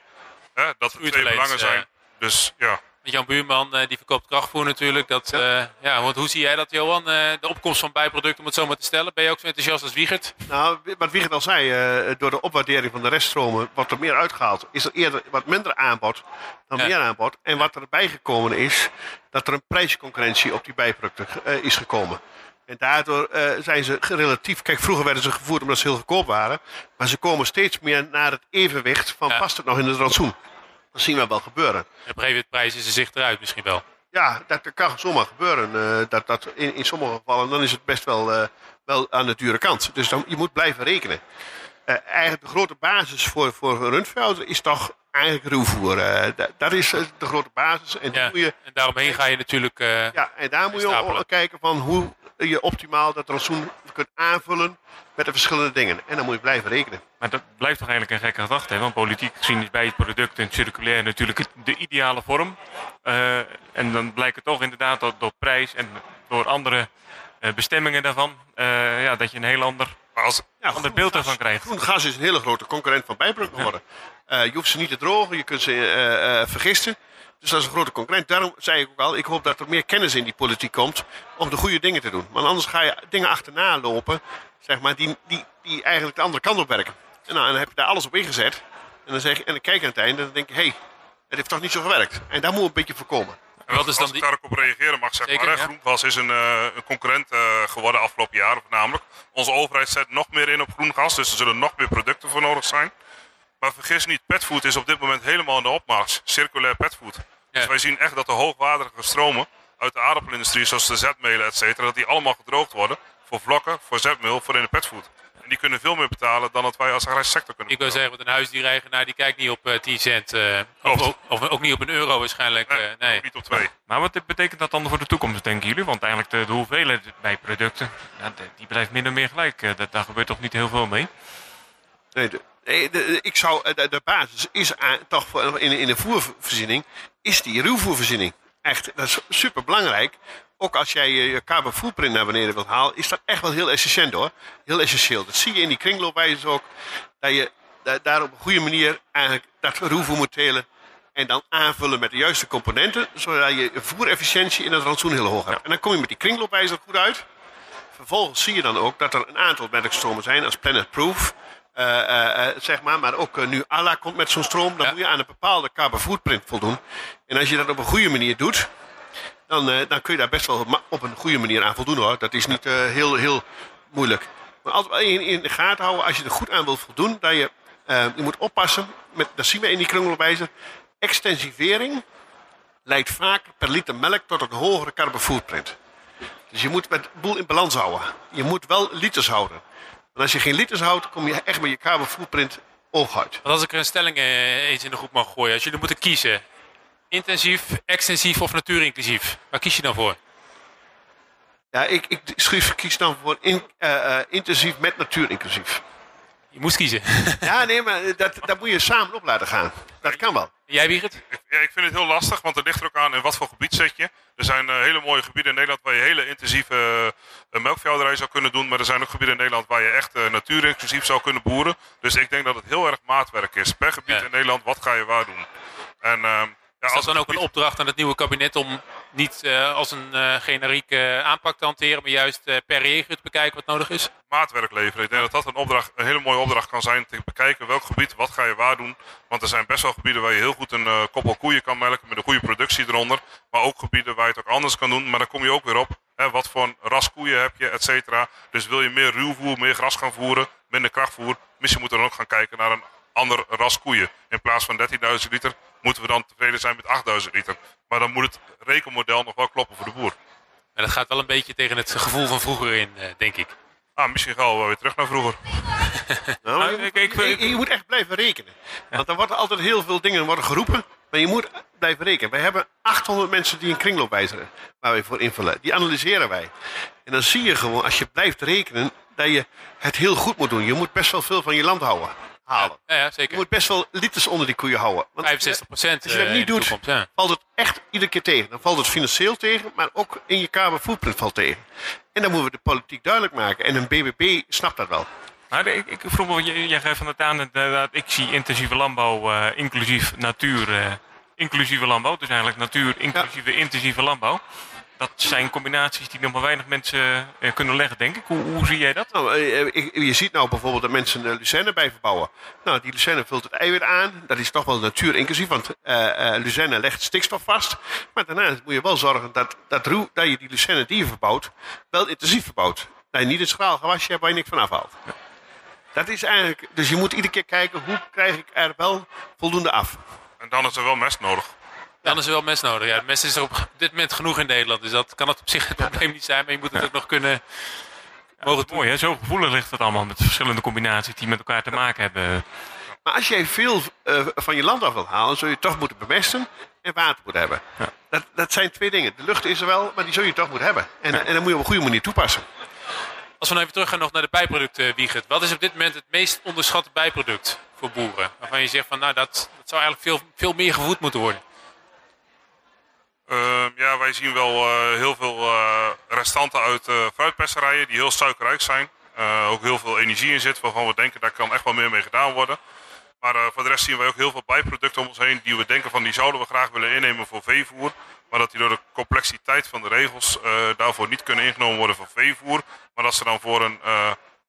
Speaker 3: hè, dat er twee belangen zijn. Dus ja.
Speaker 1: Jan Buurman die verkoopt krachtvoer natuurlijk. Dat, ja. Uh, ja, want hoe zie jij dat, Johan? Uh, de opkomst van bijproducten, om het zo maar te stellen. Ben je ook zo enthousiast als Wiegert?
Speaker 2: Nou, wat Wiegert al zei, uh, door de opwaardering van de reststromen wordt er meer uitgehaald. Is er eerder wat minder aanbod dan ja. meer aanbod. En wat erbij gekomen is, dat er een prijsconcurrentie op die bijproducten is gekomen. En daardoor zijn ze relatief. Kijk, vroeger werden ze gevoerd omdat ze heel goedkoop waren. Maar ze komen steeds meer naar het evenwicht van past het nog in het rantsoen. Dat zien we wel gebeuren.
Speaker 1: En op een gegeven moment prijzen ze zich eruit misschien wel.
Speaker 2: Ja, dat, kan zomaar gebeuren. Uh, dat, dat in, in sommige gevallen dan is het best wel, uh, wel aan de dure kant. Dus dan, je moet blijven rekenen. Uh, eigenlijk de grote basis voor, voor is toch eigenlijk ruwvoer. Dat, dat, is de grote basis. En,
Speaker 1: ja,
Speaker 2: je,
Speaker 1: en daaromheen ga je natuurlijk
Speaker 2: Ja, en daar moet je ook kijken van hoe je optimaal dat rantsoen kunt aanvullen met de verschillende dingen. En dan moet je blijven rekenen.
Speaker 4: Maar dat blijft toch eigenlijk een gekke gedachte. Hè? Want politiek gezien is bij het product en circulair natuurlijk de ideale vorm. Uh, en dan blijkt het toch inderdaad dat door prijs en door andere uh, bestemmingen daarvan... Uh, ja, dat je een heel ander, als, ja, ander beeld ervan krijgt.
Speaker 2: Groen gas is een hele grote concurrent van bijproduct geworden. Ja. je hoeft ze niet te drogen, je kunt ze vergisten. Dus dat is een grote concurrent. Daarom zei ik ook al, ik hoop dat er meer kennis in die politiek komt om de goede dingen te doen. Want anders ga je dingen achterna lopen, zeg maar, die, die, die eigenlijk de andere kant op werken. En, nou, en dan heb je daar alles op ingezet. En dan, zeg je, en dan kijk je aan het einde en dan denk je, hé, hey, het heeft toch niet zo gewerkt. En daar moet een beetje voorkomen.
Speaker 3: En wat is dan Als ik daarop reageren mag, zeg Zeker, maar. Ja. Groengas is een, uh, een concurrent uh, geworden afgelopen jaren voornamelijk. Onze overheid zet nog meer in op groengas, dus er zullen nog meer producten voor nodig zijn. Maar vergis niet, petfood is op dit moment helemaal in de opmars. Circulair petfood. Ja. Dus wij zien echt dat de hoogwaardige stromen uit de aardappelindustrie, zoals de zetmelen, et cetera, dat die allemaal gedroogd worden voor vlokken, voor zetmeel, voor in de petfood. En die kunnen veel meer betalen dan dat wij als agrarische sector kunnen
Speaker 1: Ik wil zeggen, want een huisdiereigenaar die kijkt niet op eh 10 cent. eh, of, ook- of ook niet op een euro waarschijnlijk.
Speaker 3: Nee,
Speaker 1: eh, nee.
Speaker 3: niet op twee.
Speaker 4: Maar wat betekent dat dan voor de toekomst, denken jullie? Want eigenlijk de, de hoeveelheid bij producten, ja, die blijft min of meer gelijk. Dat, daar gebeurt toch niet heel veel mee?
Speaker 2: Nee, de, nee, de- de- ik zou, de, de basis is toch voor- in, in de voervoorziening, is die ruwvoervoorziening. Echt, dat is super belangrijk. Ook als jij je, carbon footprint naar beneden wilt halen, is dat echt wel heel essentieel hoor. Heel essentieel. Dat zie je in die kringloopwijzers ook. Dat je da- daar op een goede manier eigenlijk dat ruwvoer moet telen. En dan aanvullen met de juiste componenten, zodat je voerefficiëntie in het rantsoen heel hoog hebt. En dan kom je met die kringloopwijzer goed uit. Vervolgens zie je dan ook dat er een aantal melkstromen zijn als Planet Proof. eh, eh, eh, zeg maar, maar ook nu ALA komt met zo'n stroom. Dan
Speaker 1: Ja.
Speaker 2: moet je aan een bepaalde carbon footprint voldoen. En als je dat op een goede manier doet, dan, eh, dan kun je daar best wel op een goede manier aan voldoen hoor. Dat is niet eh, heel, heel moeilijk. Maar altijd in, in de gaten houden, als je er goed aan wilt voldoen, dat je, eh, je moet oppassen. Met, dat zien we in die krungelwijzer. Extensivering leidt vaak per liter melk tot een hogere carbon footprint. Dus je moet met de boel in balans houden. Je moet wel liters houden. En als je geen liters houdt, kom je echt met je carbon footprint oog uit.
Speaker 1: Want als ik er een stelling eens in de groep mag gooien. Als jullie moeten kiezen. Intensief, extensief of natuurinclusief. Waar kies je dan voor?
Speaker 2: Ja, ik, ik schrijf, kies dan voor in, eh, eh, intensief met natuur inclusief.
Speaker 1: Je moest kiezen. <laughs>
Speaker 2: Ja, nee, maar dat, dat moet je samen op laten gaan. Dat kan wel.
Speaker 1: Jij Wiegert?
Speaker 3: Ik, ja, ik vind het heel lastig, want het ligt er ook aan in wat voor gebied zet je. Er zijn eh, hele mooie gebieden in Nederland waar je hele intensieve uh, melkveehouderij zou kunnen doen. Maar er zijn ook gebieden in Nederland waar je echt uh, natuurinclusief zou kunnen boeren. Dus ik denk dat het heel erg maatwerk is. Per gebied
Speaker 1: Ja.
Speaker 3: in Nederland, wat ga je waar doen? En, ehm, ja,
Speaker 1: Is
Speaker 3: als
Speaker 1: dat dan ook een opdracht aan het nieuwe kabinet om niet eh, als een eh generieke aanpak te hanteren, maar juist eh, per regio te bekijken wat nodig is?
Speaker 3: maatwerk leveren. Ik denk dat dat een, opdracht, een hele mooie opdracht kan zijn. Te bekijken welk gebied, wat ga je waar doen. Want er zijn best wel gebieden waar je heel goed een eh, koppel koeien kan melken met een goede productie eronder. Maar ook gebieden waar je het ook anders kan doen. Maar dan kom je ook weer op. Hè, wat voor ras koeien heb je, et cetera. Dus wil je meer ruwvoer, meer gras gaan voeren, minder krachtvoer. Misschien moeten we dan ook gaan kijken naar een ander ras koeien. In plaats van 13.000 liter moeten we dan tevreden zijn met 8.000 liter. Maar dan moet het rekenmodel nog wel kloppen voor de boer.
Speaker 1: En dat gaat wel een beetje tegen het gevoel van vroeger in, eh, denk ik.
Speaker 3: Ah, misschien gaan we wel weer terug naar vroeger. <laughs>
Speaker 2: Nou,
Speaker 1: Nou,
Speaker 2: je,
Speaker 1: ik- ik-
Speaker 2: je- je- je moet echt blijven rekenen. Want er worden altijd heel veel dingen worden geroepen. Maar je moet blijven rekenen. Wij hebben 800 mensen die een kringloop wijzigen. Waar wij voor invullen. Die analyseren wij. En dan zie je gewoon, als je blijft rekenen, dat je het heel goed moet doen. Je moet best wel veel van je land houden, halen.
Speaker 1: Ja, ja
Speaker 2: Je
Speaker 1: zeker.
Speaker 2: moet best wel liters onder die koeien houden. Want
Speaker 1: 65 procent
Speaker 2: Als je dat niet
Speaker 1: in de
Speaker 2: doet,
Speaker 1: toekomst. Ja.
Speaker 2: valt het echt iedere keer tegen. Dan valt het financieel tegen, maar ook in je carbon footprint valt tegen. En dan moeten we de politiek duidelijk maken. En een BBB snapt dat wel.
Speaker 4: Maar ik, ik vroeg me, jij, jij geeft van het aan, dat, dat ik zie intensieve landbouw, eh, inclusief natuur, eh, inclusieve landbouw. Dus eigenlijk natuur, inclusieve intensieve landbouw. Dat zijn combinaties die nog maar weinig mensen eh, kunnen leggen, denk ik. Hoe, hoe zie jij dat?
Speaker 2: Nou, eh, eh, je ziet nou bijvoorbeeld dat mensen uh, lucerne bij verbouwen. Nou, die lucerne vult het eiwit aan. Dat is toch wel natuur inclusief, want eh, lucerne legt stikstof vast. Maar daarnaast moet je wel zorgen dat, dat, roe- dat je die lucerne die je verbouwt, wel intensief verbouwt. Dat je niet een schraal gewasje hebt waar je niks van afhaalt. Dat is eigenlijk, dus je moet iedere keer kijken hoe krijg ik er wel voldoende af.
Speaker 3: En dan is er wel mest nodig.
Speaker 1: Dan is er wel mest nodig. Ja, mest is er op dit moment genoeg in Nederland. Dus dat kan het op zich het probleem niet zijn. Maar je moet het ook nog kunnen... Mogen
Speaker 4: Mooi hè, zo gevoelig ligt het allemaal met verschillende combinaties die met elkaar te maken hebben.
Speaker 2: Maar als jij veel eh, van je land af wilt halen, zul je toch moeten bemesten en water moeten hebben.
Speaker 4: Ja.
Speaker 2: Dat, dat zijn twee dingen. De lucht is er wel, maar die zul je toch moeten hebben. En, en dan moet je op een goede manier toepassen.
Speaker 1: Als we nou even teruggaan nog naar de bijproducten, Wiegert. Wat is op dit moment het meest onderschatte bijproduct voor boeren? Waarvan je zegt van nou dat, dat zou eigenlijk veel, veel meer gevoed moeten worden.
Speaker 3: Ehm, ja, wij zien wel eh, heel veel eh, restanten uit eh fruitpesserijen die heel suikerrijk zijn. Ook heel veel energie in zit, waarvan we denken daar kan echt wel meer mee gedaan worden. Maar voor de rest zien wij ook heel veel bijproducten om ons heen die we denken van die zouden we graag willen innemen voor veevoer. Maar dat die door de complexiteit van de regels daarvoor niet kunnen ingenomen worden voor veevoer. Maar dat ze dan voor een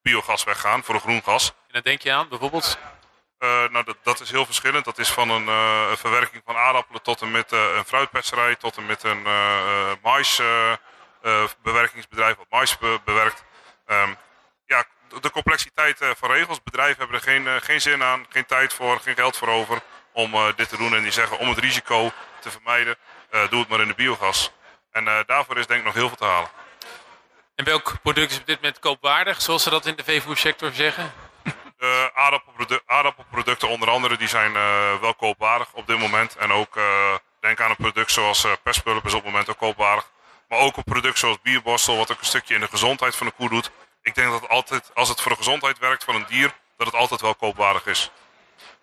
Speaker 3: biogas weggaan, voor een groen gas.
Speaker 1: En dan denk je aan bijvoorbeeld...
Speaker 3: Eh, nou, dat, dat is heel verschillend. Dat is van een, eh, verwerking van aardappelen tot en met eh, een fruitpesserij, tot en met een maisbewerkingsbedrijf wat mais be- bewerkt. Ehm, ja, de- complexiteit van regels. Bedrijven hebben er geen, geen zin aan, geen tijd voor, geen geld voor over om dit te doen. En die zeggen om het risico te vermijden, doe het maar in de biogas. En daarvoor is denk ik nog heel veel te halen.
Speaker 1: En welk product is op dit moment koopwaardig, zoals ze dat in de veevoersector zeggen?
Speaker 3: De aardappelprodu- aardappelproducten onder andere die zijn eh, wel koopwaardig op dit moment. En ook eh, denk aan een product zoals eh pestpulp is op het moment ook koopwaardig. Maar ook een product zoals bierborstel wat ook een stukje in de gezondheid van de koe doet. Ik denk dat het altijd, als het voor de gezondheid werkt van een dier, dat het altijd wel koopwaardig is.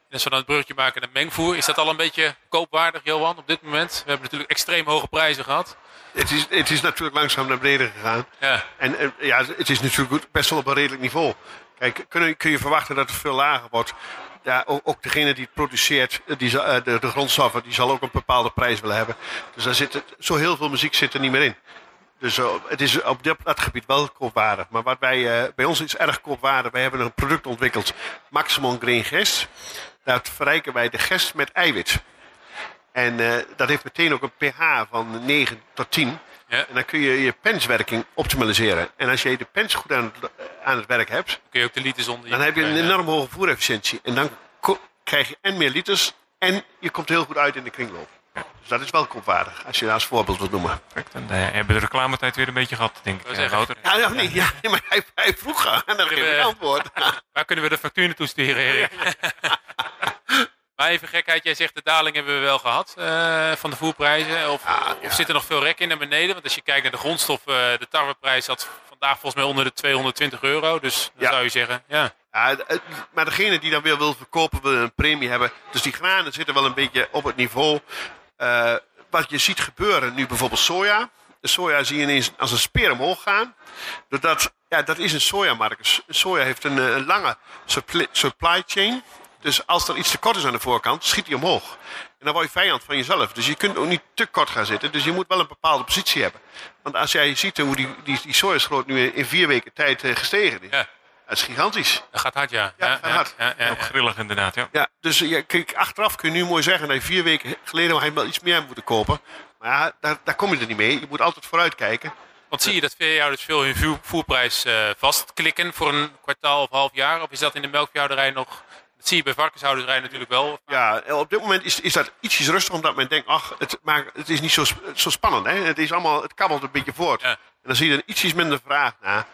Speaker 1: En als we dan het bruggetje maken naar mengvoer, is dat al een beetje koopwaardig, Johan, op dit moment? We hebben natuurlijk extreem hoge prijzen gehad.
Speaker 2: Het is, het is natuurlijk langzaam naar beneden gegaan.
Speaker 1: Ja,
Speaker 2: En eh, ja, het is natuurlijk best wel op een redelijk niveau. Kijk, kun je, kun je verwachten dat het veel lager wordt? Ja, ook, degene die het produceert, eh, die, eh, de, de grondstoffen, die zal ook een bepaalde prijs willen hebben. Dus daar zit zo heel veel muziek zit er niet meer in. Dus eh, het is op dat, gebied wel koopwaardig. Maar wat wij, bij ons is erg koopwaardig. Wij hebben een product ontwikkeld, Maximum Grain Gest. Daar verrijken wij de gest met eiwit. En dat heeft meteen ook een pH van 9 tot 10.
Speaker 1: Ja.
Speaker 2: En dan kun je je penswerking optimaliseren. En als je de pens goed aan het, aan het werk hebt,
Speaker 1: kun je ook de liters onder je
Speaker 2: dan heb je een enorm hoge voerefficiëntie. En dan krijg je en meer liters en je komt heel goed uit in de kringloop. Dus dat is wel koopwaardig, als je dat als voorbeeld wilt noemen.
Speaker 4: Perfect. En eh, hebben we de reclametijd weer een beetje gehad, denk ik. Eh,
Speaker 1: zeggen.
Speaker 4: Wouter.
Speaker 2: Ja, maar hij, hij vroeg aan en dan geef ik antwoord. <laughs>
Speaker 1: Waar kunnen we de factuur naartoe sturen, Erik? <laughs> maar even gekheid, jij zegt de daling hebben we wel gehad eh, van de voerprijzen. Of, of zit er nog veel rek in naar beneden? Want als je kijkt naar de grondstof, eh, de tarweprijs zat vandaag volgens mij onder de 220 euro. Dus
Speaker 2: Ja.
Speaker 1: zou je zeggen, ja,
Speaker 2: Ja, maar degene die dan weer wil verkopen, wil een premie hebben. Dus die granen zitten wel een beetje op het niveau. eh, wat je ziet gebeuren nu bijvoorbeeld soja. De soja zie je ineens als een speer omhoog gaan. Doordat, ja, dat is een sojamarkt. Soja heeft een, een lange supply chain. Dus als er iets te kort is aan de voorkant, schiet die omhoog. En dan word je vijand van jezelf. Dus je kunt ook niet te kort gaan zitten. Dus je moet wel een bepaalde positie hebben. Want als jij ziet hoe die, die, die sojaschroot nu in vier weken tijd eh, gestegen is.
Speaker 1: ja,
Speaker 2: Dat is gigantisch.
Speaker 1: dat gaat hard, ja.
Speaker 2: Ja, gaat hard.
Speaker 1: Ja, ja,
Speaker 4: Ook
Speaker 1: ja.
Speaker 4: grillig inderdaad, ja.
Speaker 2: Ja, dus ja, kijk, achteraf kun je nu mooi zeggen dat je vier weken geleden had je wel iets meer moeten kopen. Maar ja, daar, daar kom je er niet mee. Je moet altijd vooruit kijken.
Speaker 1: Want zie je dat veehouders veel hun voer- voerprijs eh, vastklikken voor een kwartaal of half jaar? Of is dat in de melkveehouderij nog... Dat zie je bij varkenshouderij natuurlijk wel.
Speaker 2: Ja, op dit moment is, is dat ietsjes rustig, omdat men denkt, ach, het, maar het is niet zo, zo spannend. Hè? Het, is allemaal, het kabbelt een beetje voort.
Speaker 1: Ja.
Speaker 2: En dan zie je er ietsjes minder vraag naar.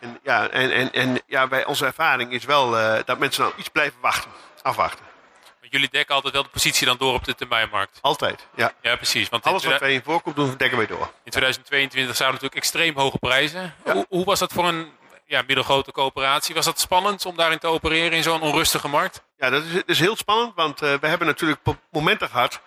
Speaker 2: En, ja, en, en, en ja, bij onze ervaring is wel eh, dat mensen dan iets blijven wachten, afwachten.
Speaker 1: Want jullie dekken altijd wel de positie dan door op de termijnmarkt.
Speaker 2: Altijd, ja.
Speaker 1: Ja, precies. Want
Speaker 2: Alles wat
Speaker 1: 2000
Speaker 2: wij in voorkoop doen, dekken wij door.
Speaker 1: In 2022 zouden natuurlijk extreem hoge prijzen. Hoe, hoe was dat voor een ja, middelgrote coöperatie? Was dat spannend om daarin te opereren in zo'n onrustige markt?
Speaker 2: Ja, dat is, dat is heel spannend, want eh, we hebben natuurlijk momenten gehad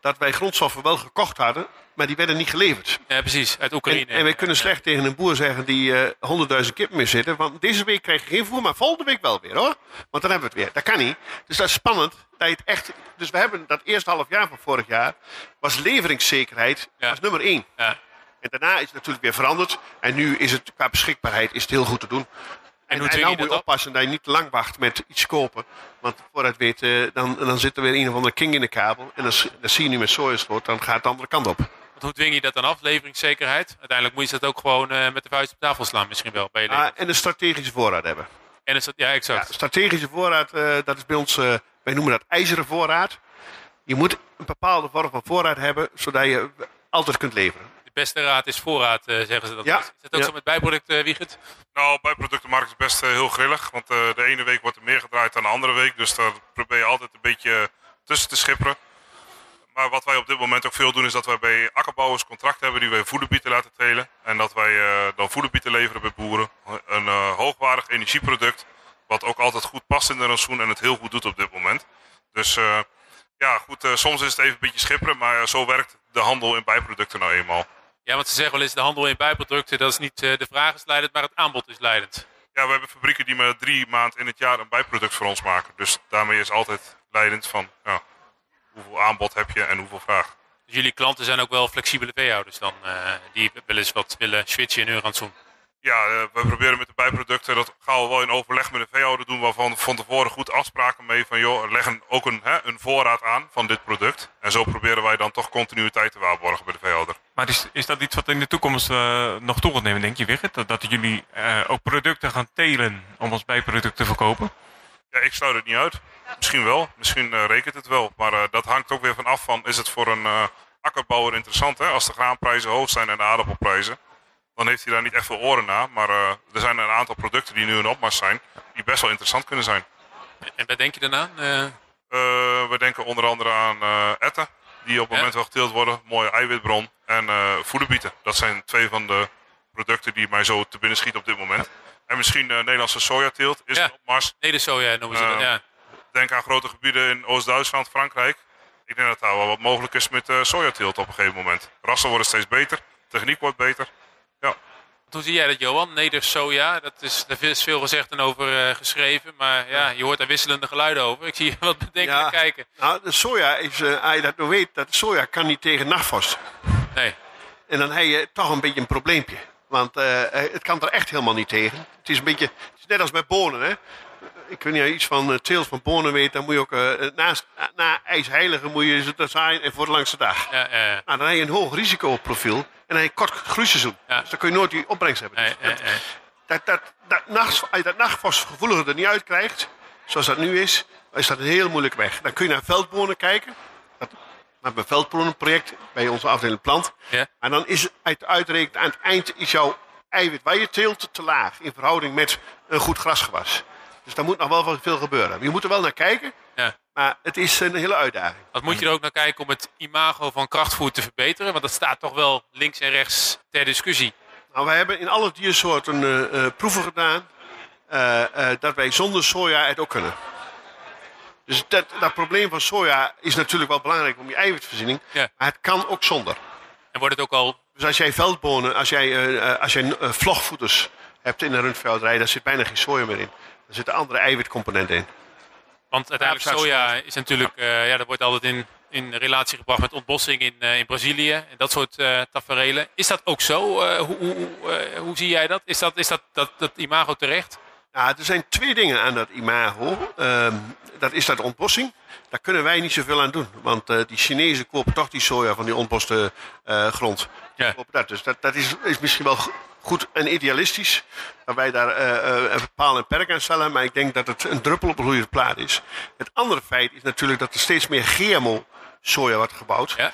Speaker 2: dat wij grondstoffen wel gekocht hadden, maar die werden niet geleverd.
Speaker 1: Ja, precies. Uit Oekraïne.
Speaker 2: En, en wij kunnen slecht tegen een boer zeggen die eh 100.000 kippen meer zitten, want deze week krijg je geen voer, maar volgende week wel weer hoor. Want dan hebben we het weer. Dat kan niet. Dus dat is spannend. Dat je het echt, dus we hebben dat eerste half jaar van vorig jaar, was leveringszekerheid
Speaker 1: Ja.
Speaker 2: was nummer één.
Speaker 1: Ja.
Speaker 2: En daarna is het natuurlijk weer veranderd. En nu is het qua beschikbaarheid is het heel goed te doen. En,
Speaker 1: hoe
Speaker 2: en,
Speaker 1: dwing
Speaker 2: nou moet je
Speaker 1: dat op?
Speaker 2: oppassen dat je niet te lang wacht met iets kopen. Want vooruit weet, eh, dan, dan zit er weer een of andere king in de kabel. En dan, dan zie je nu met sojaschroot, dan gaat het de andere kant op.
Speaker 1: Want hoe dwing je dat dan af? Leveringszekerheid? Uiteindelijk moet je dat ook gewoon eh, met de vuist op tafel slaan misschien wel. Bij je
Speaker 2: Ah, en een strategische voorraad hebben.
Speaker 1: En is dat, ja,
Speaker 2: Ja,
Speaker 1: exact.
Speaker 2: strategische voorraad, eh, dat is bij ons, eh, wij noemen dat ijzeren voorraad. Je moet een bepaalde vorm van voorraad hebben, zodat je altijd kunt leveren.
Speaker 1: De beste raad is voorraad, eh, zeggen ze dat.
Speaker 2: Ja.
Speaker 1: Is dat ook
Speaker 2: Ja.
Speaker 1: zo met bijproducten, Wiegert?
Speaker 3: Nou, bij productenmarkt is best eh, heel grillig. Want eh, de ene week wordt er meer gedraaid dan de andere week. Dus daar probeer je altijd een beetje tussen te schipperen. Maar wat wij op dit moment ook veel doen, is dat wij bij akkerbouwers contract hebben die wij voederbieten laten telen. En dat wij eh, dan voederbieten leveren bij boeren. Een eh, hoogwaardig energieproduct. Wat ook altijd goed past in de rantsoen en het heel goed doet op dit moment. Dus eh, ja, goed, eh, soms is het even een beetje schipperen. Maar eh, zo werkt de handel in bijproducten nou eenmaal.
Speaker 1: Ja, want ze zeggen wel eens de handel in bijproducten, dat is niet eh, de vraag is leidend, maar het aanbod is leidend.
Speaker 3: Ja, we hebben fabrieken die maar drie maanden in het jaar een bijproduct voor ons maken. Dus daarmee is altijd leidend van ja, hoeveel aanbod heb je en hoeveel vraag.
Speaker 1: Dus jullie klanten zijn ook wel flexibele veehouders dan, eh, die wel eens wat willen switchen in hun rantsoen.
Speaker 3: Ja, eh, we proberen met de bijproducten, dat gaan we wel in overleg met de veehouder doen, waarvan van tevoren goed afspraken mee van joh, leg een, ook een, hè, een voorraad aan van dit product. En zo proberen wij dan toch continuïteit te waarborgen bij de veehouder.
Speaker 4: Maar is, is dat iets wat in de toekomst eh, nog toe gaat nemen, denk je, Wigert? Dat, dat jullie eh, ook producten gaan telen om als bijproduct te verkopen?
Speaker 3: Ja, ik sluit het niet uit. Misschien wel, misschien rekent het wel. Maar dat hangt ook weer van af van, is het voor een akkerbouwer interessant hè? Als de graanprijzen hoog zijn en de aardappelprijzen. Dan heeft hij daar niet echt veel oren naar. Maar eh, er zijn een aantal producten die nu in opmars zijn, die best wel interessant kunnen zijn.
Speaker 1: En waar denk je dan aan? Eh,
Speaker 3: Eh, we denken onder andere aan erwten, die op het
Speaker 1: Ja.
Speaker 3: moment wel geteeld worden. Mooie eiwitbron en voederbieten. Dat zijn twee van de producten die mij zo te binnen schieten op dit moment. En misschien Nederlandse sojateelt is
Speaker 1: Ja.
Speaker 3: opmars.
Speaker 1: Nedersoja noemen ze dat, ja.
Speaker 3: Denk aan grote gebieden in Oost-Duitsland, Frankrijk. Ik denk dat daar wel wat mogelijk is met sojateelt op een gegeven moment. Rassen worden steeds beter, techniek wordt beter. Ja.
Speaker 1: Hoe zie jij dat, Johan? Nedersoja, dat is, daar is veel gezegd en over eh, geschreven. Maar ja, je hoort daar wisselende geluiden over. Ik zie je <laughs> wat bedenkelijk
Speaker 2: Ja.
Speaker 1: kijken.
Speaker 2: Nou, de soja is, eh, als je dat nou weet, dat soja kan niet tegen nachtvorst.
Speaker 1: Nee.
Speaker 2: En dan heb je toch een beetje een probleempje. Want eh, het kan er echt helemaal niet tegen. Het is een beetje, het is net als met bonen. Hè? Ik weet niet of je iets van uh, teelt van bonen weet. Dan moet je ook naast, na ijsheilige moet je ze zaaien en voor de langste dag.
Speaker 1: Ja,
Speaker 2: Nou, dan heb je een hoog risicoprofiel en een kort groeiseizoen.
Speaker 1: Ja.
Speaker 2: Dus dan kun je nooit die opbrengst hebben.
Speaker 1: nee,
Speaker 2: Dus
Speaker 1: eh.
Speaker 2: dat, dat, dat, nachts, als je dat nachtvorstgevoelige er niet uit krijgt, zoals dat nu is, is dat een heel moeilijk weg. Dan kun je naar veldbonen kijken. Dat, we hebben een veldbonenproject bij onze afdeling plant.
Speaker 1: Ja.
Speaker 2: En dan is het uitrekend aan het eind is jouw eiwit waar je teelt te laag in verhouding met een goed grasgewas. Dus daar moet nog wel veel gebeuren. Je moet er wel naar kijken,
Speaker 1: Ja.
Speaker 2: Maar het is een hele uitdaging.
Speaker 1: Wat moet je er ook naar kijken om het imago van krachtvoer te verbeteren? Want dat staat toch wel links en rechts ter discussie.
Speaker 2: Nou, we hebben in alle diersoorten eh, eh, proeven gedaan eh, dat wij zonder soja het ook kunnen. Dus dat, dat probleem van soja is natuurlijk wel belangrijk om je eiwitvoorziening,
Speaker 1: Ja.
Speaker 2: maar het kan ook zonder.
Speaker 1: En wordt het ook al...
Speaker 2: Dus als jij veldbonen, als jij, als jij vlogvoeders hebt in een rundvelderij, daar zit bijna geen soja meer in. Er zitten andere eiwitcomponenten in.
Speaker 1: Want uiteindelijk soja is natuurlijk... eh, ja, dat wordt altijd in, in relatie gebracht met ontbossing in, eh, in Brazilië. En dat soort taferelen. Is dat ook zo? Hoe, hoe, hoe zie jij dat? Is dat, is dat, dat, dat imago terecht?
Speaker 2: Er zijn twee dingen aan dat imago. Ehm, dat is dat ontbossing. Daar kunnen wij niet zoveel aan doen. Want eh, die Chinezen kopen toch die soja van die ontboste eh, grond.
Speaker 1: Ja.
Speaker 2: Dat. Dus dat, dat is, is misschien wel go- goed en idealistisch. Dat wij daar eh, een paal en perk aan stellen. Maar ik denk dat het een druppel op een gloeiende plaat is. Het andere feit is natuurlijk dat er steeds meer GMO soja wordt gebouwd.
Speaker 1: Ja.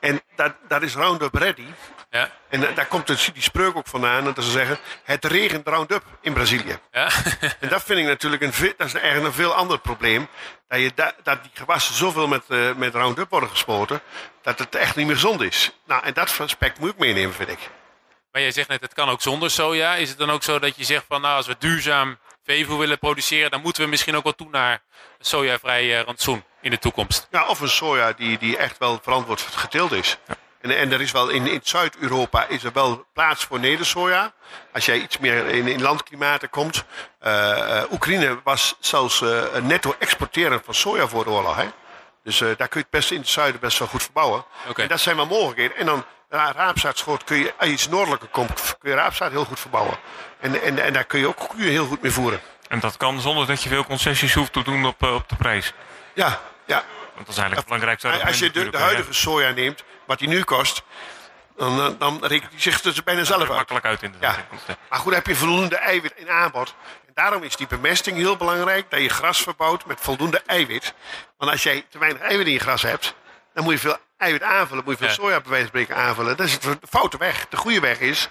Speaker 2: En dat, dat is Roundup Ready.
Speaker 1: Ja.
Speaker 2: En eh, daar komt het, die spreuk ook vandaan. Dat ze zeggen, het regent Roundup in Brazilië.
Speaker 1: Ja. <laughs>
Speaker 2: En dat vind ik natuurlijk een, dat is eigenlijk een veel ander probleem. Dat, je da- dat die gewassen zoveel met, eh, met Roundup worden gespoten, dat het echt niet meer gezond is. Nou, en dat aspect moet ik meenemen, vind ik.
Speaker 1: Maar jij zegt net, het kan ook zonder soja. Is het dan ook zo dat je zegt van, nou, als we duurzaam veevoer willen produceren, dan moeten we misschien ook wel toe naar een sojavrij eh, rantsoen in de toekomst?
Speaker 2: Ja, of een soja die, die echt wel verantwoord geteeld is. En, en er is wel in, in Zuid-Europa is er wel plaats voor nedersoja. Als jij iets meer in, in landklimaten komt. Eh, eh, Oekraïne was zelfs eh, netto exporterend van soja voor de oorlog. Hè? Dus daar kun je het best in het zuiden best wel goed verbouwen. En dat zijn wel mogelijkheden. En dan ja, raapzaadschot kun je, als je iets noordelijker komt, kun je raapzaad heel goed verbouwen. En, en, en daar kun je ook koeien heel goed mee voeren.
Speaker 4: En dat kan zonder dat je veel concessies hoeft te doen op, op de prijs.
Speaker 2: Ja, ja.
Speaker 4: Want dat is eigenlijk het belangrijkste
Speaker 2: Als je de, de huidige soja neemt, wat die nu kost, dan, eh, dan rekent die zich dus bijna zelf
Speaker 4: er
Speaker 2: uit.
Speaker 4: makkelijk uit inderdaad.
Speaker 2: Ja.
Speaker 4: Want, eh,
Speaker 2: Maar goed, heb je voldoende eiwit in aanbod. En daarom is die bemesting heel belangrijk. Dat je gras verbouwt met voldoende eiwit. Want als jij te weinig eiwit in je gras hebt, dan moet je veel eiwit aanvullen. Moet je veel
Speaker 1: Ja.
Speaker 2: soja bij wijze van spreken aanvullen. Dat is de foute weg. De goede weg is,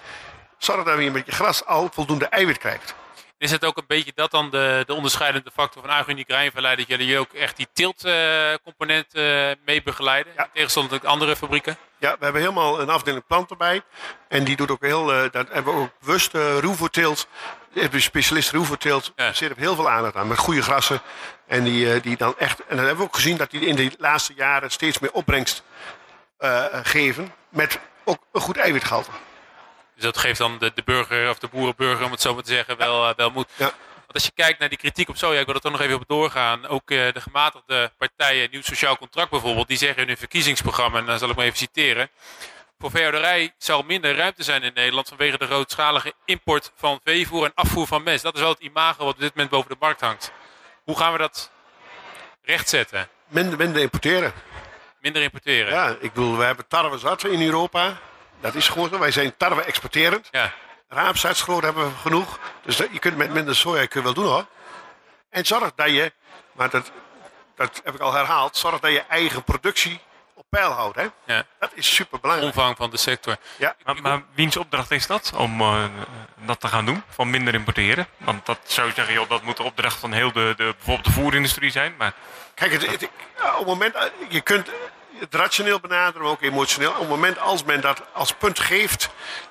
Speaker 2: zorg dat je met je gras al voldoende eiwit krijgt.
Speaker 1: Is het ook een beetje dat dan de, de onderscheidende factor van Agunic Rijnverleid, dat jullie ook echt die tiltcomponent eh mee begeleiden?
Speaker 2: Ja.
Speaker 1: In tegenstelling tot andere fabrieken?
Speaker 2: Ja, we hebben helemaal een afdeling plant erbij. En die doet ook heel, eh dat hebben we ook bewust uh. De specialist ruwvoorteelt.
Speaker 1: Ja.
Speaker 2: Zit er heel veel aandacht aan. Met goede grassen. En die, eh, die dan echt. En dan hebben we ook gezien dat die in de laatste jaren steeds meer opbrengst eh, geven. Met ook een goed eiwitgehalte.
Speaker 1: Dus dat geeft dan de, de burger, of de boerenburger om het zo maar te zeggen, wel, eh, wel moed.
Speaker 2: Ja.
Speaker 1: Want als je kijkt naar die kritiek op soja, ik wil er toch nog even op doorgaan. Ook eh, de gematigde partijen, Nieuw Sociaal Contract bijvoorbeeld, die zeggen in hun verkiezingsprogramma, en dan zal ik maar even citeren. Voor veehouderij zal minder ruimte zijn in Nederland vanwege de grootschalige import van veevoer en afvoer van mest. Dat is wel het imago wat op dit moment boven de markt hangt. Hoe gaan we dat rechtzetten?
Speaker 2: Minder, minder importeren.
Speaker 1: Minder importeren?
Speaker 2: Ja, ik bedoel, we hebben tarwe zat in Europa. Dat is gewoon zo. Wij zijn tarwe exporterend.
Speaker 1: Ja.
Speaker 2: Raapzaadsgroot hebben we genoeg. Dus dat- je kunt met minder soja kun je wel doen hoor. En zorg dat je, maar dat, dat heb ik al herhaald, zorg dat je eigen productie op peil houdt. Hè?
Speaker 1: Ja.
Speaker 2: Dat is super belangrijk.
Speaker 1: Omvang van de sector.
Speaker 2: Ja,
Speaker 4: Maar, maar wiens opdracht is dat om eh, dat te gaan doen? Van minder importeren? Want dat zou je zeggen, joh, dat moet de opdracht van heel de, de, bijvoorbeeld de voerindustrie zijn. Maar
Speaker 2: Kijk, het, op het moment, eh, je kunt rationeel benaderen, maar ook emotioneel. Op het moment als men dat als punt geeft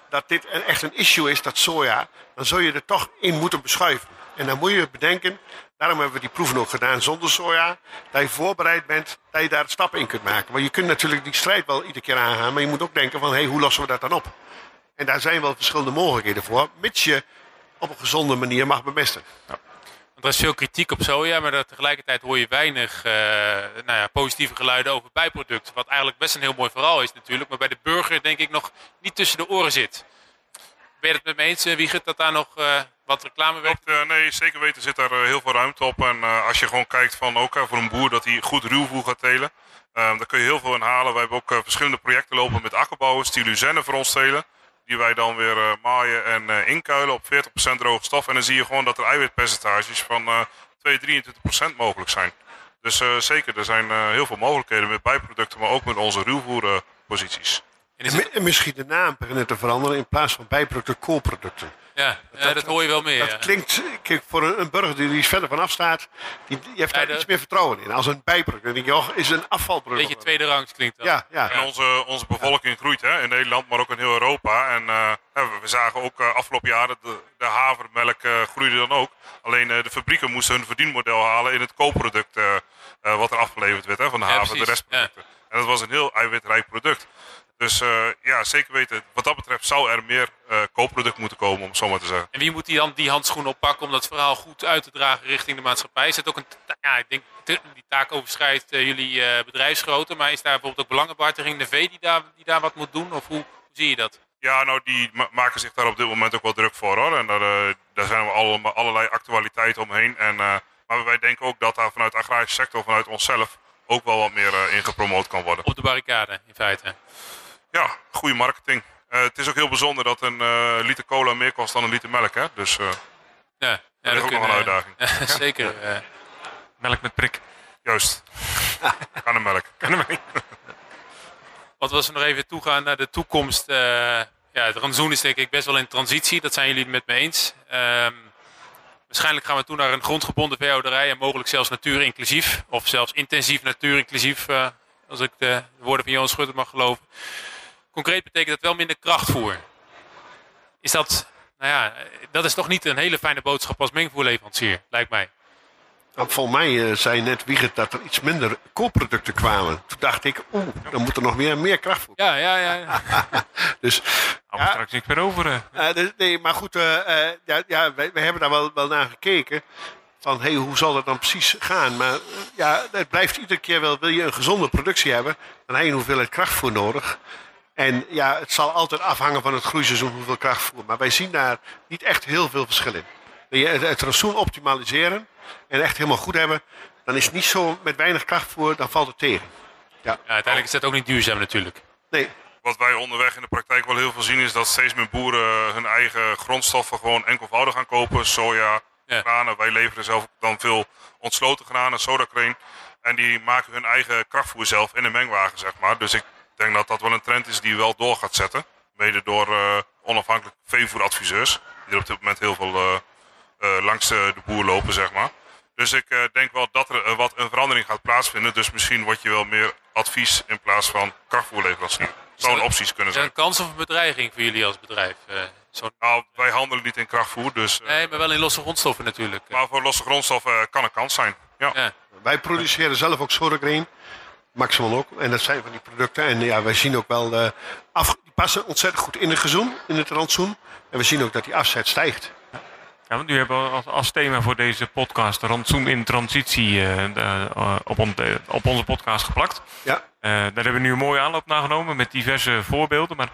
Speaker 2: dat dit echt een issue is, dat soja, dan zul je er toch in moeten beschuiven. En dan moet je bedenken, daarom hebben we die proeven ook gedaan zonder soja, dat je voorbereid bent dat je daar stappen in kunt maken. Maar je kunt natuurlijk die strijd wel iedere keer aangaan, maar je moet ook denken van, hé, hoe lossen we dat dan op? En daar zijn wel verschillende mogelijkheden voor, mits je op een gezonde manier mag bemesten.
Speaker 1: Want er is veel kritiek op soja, maar tegelijkertijd hoor je weinig eh, nou ja, positieve geluiden over bijproducten. Wat eigenlijk best een heel mooi verhaal is natuurlijk, maar bij de burger denk ik nog niet tussen de oren zit. Ben je het met me eens, eh, Wiegert, dat daar nog eh, wat reclame werkt?
Speaker 3: Nee, zeker weten zit daar heel veel ruimte op. En als je gewoon kijkt van ook voor een boer dat hij goed ruwvoer gaat telen, daar kun je heel veel in halen. Wij hebben ook verschillende projecten lopen met akkerbouwers die Luzenne voor ons telen. Die wij dan weer eh, maaien en eh, inkuilen op 40% droge stof. En dan zie je gewoon dat er eiwitpercentages van eh 2, 23% mogelijk zijn. Dus eh, zeker, er zijn heel veel mogelijkheden met bijproducten, maar ook met onze ruwvoerposities.
Speaker 1: En is
Speaker 2: En,
Speaker 1: het-
Speaker 2: mi- en misschien de naam beginnen te veranderen in plaats van bijproducten, co-producten.
Speaker 1: ja, ja, dat hoor je wel meer.
Speaker 2: Dat
Speaker 1: ja.
Speaker 2: klinkt, kijk, voor een, een burger die er iets verder vanaf staat, die, die heeft
Speaker 1: Ja,
Speaker 2: daar
Speaker 1: de-
Speaker 2: iets meer vertrouwen in. Als een bijproduct. Dan denk je, oh, is een afvalproduct.
Speaker 1: Beetje tweede rangs klinkt dat.
Speaker 2: Ja, ja.
Speaker 3: En onze, onze bevolking groeit hè, in Nederland, maar ook in heel Europa. En eh, ja, we, we zagen ook eh, afgelopen jaren de, de havermelk eh, groeide dan ook. Alleen eh, de fabrieken moesten hun verdienmodel halen in het koopproduct wat er afgeleverd werd hè, van de
Speaker 1: Ja,
Speaker 3: haver, de restproducten. En dat was een heel eiwitrijk product. Dus eh, ja, zeker weten, wat dat betreft zou er meer eh koopproduct moeten komen, om het zo maar te zeggen.
Speaker 1: En wie moet die dan die handschoen oppakken om dat verhaal goed uit te dragen richting de maatschappij? Is het ook een, ta- ja, ik denk, die taak overschrijdt eh, jullie bedrijfsgrootte, maar is daar bijvoorbeeld ook belangenbehartiging, de V die daar, die daar wat moet doen? Of hoe, hoe zie je dat?
Speaker 3: Ja, nou, die ma- maken zich daar op dit moment ook wel druk voor hoor. En daar, daar zijn we allemaal, allerlei actualiteiten omheen. En, maar wij denken ook dat daar vanuit de agrarische sector, vanuit onszelf, ook wel wat meer eh, in gepromoot kan worden.
Speaker 1: Op de barricade, in feite.
Speaker 3: Ja, goede marketing. Eh, het is ook heel bijzonder dat een eh, liter cola meer kost dan een liter melk. Hè? Dus eh,
Speaker 1: Ja, ja
Speaker 3: dat is ook nog een uitdaging. <laughs>
Speaker 1: zeker.
Speaker 4: melk met prik.
Speaker 3: Juist. <laughs> Aan de melk.
Speaker 1: Wat was er nog even toegaan naar de toekomst? ja, het rantsoen is denk ik best wel in transitie. Dat zijn jullie het met me eens. Ehm, waarschijnlijk gaan we toe naar een grondgebonden veehouderij en mogelijk zelfs natuurinclusief. Of zelfs intensief natuurinclusief, als ik de woorden van Johan Schutter mag geloven. Concreet betekent dat wel minder krachtvoer. Is dat, nou ja, dat is toch niet een hele fijne boodschap als mengvoerleverancier, lijkt mij.
Speaker 2: Nou, volgens mij eh, zei net Wiegert dat er iets minder co-producten kwamen. Toen dacht ik, oeh, dan moet er nog meer, meer kracht voor.
Speaker 1: Ja, ja, ja. <laughs>
Speaker 2: Dus,
Speaker 4: er straks niks meer over.
Speaker 2: dus- nee, maar goed, eh, eh, ja, ja, wij, wij hebben daar wel, wel naar gekeken. Van, hey, hoe zal dat dan precies gaan? Maar ja, het blijft iedere keer wel, wil je een gezonde productie hebben, dan heb je een hoeveelheid krachtvoer nodig. En ja, het zal altijd afhangen van het groeiseizoen hoeveel krachtvoer. Maar wij zien daar niet echt heel veel verschil in. Wil je het, het rantsoen optimaliseren en echt helemaal goed hebben, dan is het niet zo met weinig krachtvoer, dan valt het tegen.
Speaker 1: ja uiteindelijk is dat ook niet duurzaam natuurlijk.
Speaker 2: Nee,
Speaker 3: Wat wij onderweg in de praktijk wel heel veel zien is dat steeds meer boeren hun eigen grondstoffen gewoon enkelvoudig gaan kopen. Soja,
Speaker 1: Ja.
Speaker 3: granen. Wij leveren zelf dan veel ontsloten granen, sodacreen. En die maken hun eigen krachtvoer zelf in een mengwagen, zeg maar. Dus ik denk dat dat wel een trend is die wel door gaat zetten. Mede door eh, onafhankelijke veevoeradviseurs. Die er op dit moment heel veel eh, eh, langs de, de boer lopen, zeg maar. Dus ik eh, denk wel dat er wat een verandering gaat plaatsvinden. Dus misschien word je wel meer advies in plaats van krachtvoerleverancier. Zou een opties kunnen
Speaker 1: Is dat
Speaker 3: zijn.
Speaker 1: een kans of een bedreiging voor jullie als bedrijf? Eh, zo'n-
Speaker 3: Nou, wij handelen niet in krachtvoer, dus... eh,
Speaker 1: nee, maar wel in losse grondstoffen natuurlijk.
Speaker 3: Maar voor losse grondstoffen eh, kan een kans zijn. Ja.
Speaker 1: Ja.
Speaker 2: Wij produceren zelf ook sodagreen. Maximal ook. En dat zijn van die producten. En ja, wij zien ook wel... eh, af, die passen ontzettend goed in het gezoen, in het rantsoen. En we zien ook dat die afzet stijgt.
Speaker 4: Ja, want u hebt als, als thema voor deze podcast rantsoen in transitie eh, de- eh, op, on- de- op onze podcast geplakt.
Speaker 2: Ja.
Speaker 4: Daar hebben we nu een mooie aanloop naar genomen met diverse voorbeelden. Maar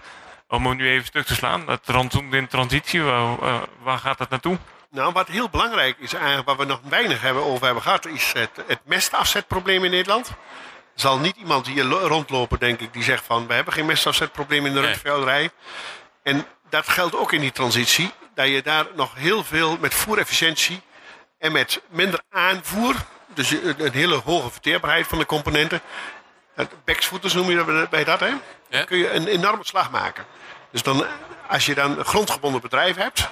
Speaker 4: om hem nu even stuk te slaan, het rantsoen in transitie, waar, waar gaat dat naartoe?
Speaker 2: Nou, wat heel belangrijk is eigenlijk, waar we nog weinig hebben over hebben gehad, is het, het mestafzetprobleem in Nederland. Zal niet iemand hier lo- rondlopen, denk ik, die zegt van we hebben geen mestafzetprobleem in de
Speaker 1: Nee.
Speaker 2: rundveehouderij. En dat geldt ook in die transitie, dat je daar nog heel veel met voerefficiëntie en met minder aanvoer, dus een hele hoge verteerbaarheid van de componenten, het backsfooters noem je dat bij dat, hè?
Speaker 1: Ja.
Speaker 2: Kun je een enorme slag maken. Dus dan, als je dan een grondgebonden bedrijf hebt,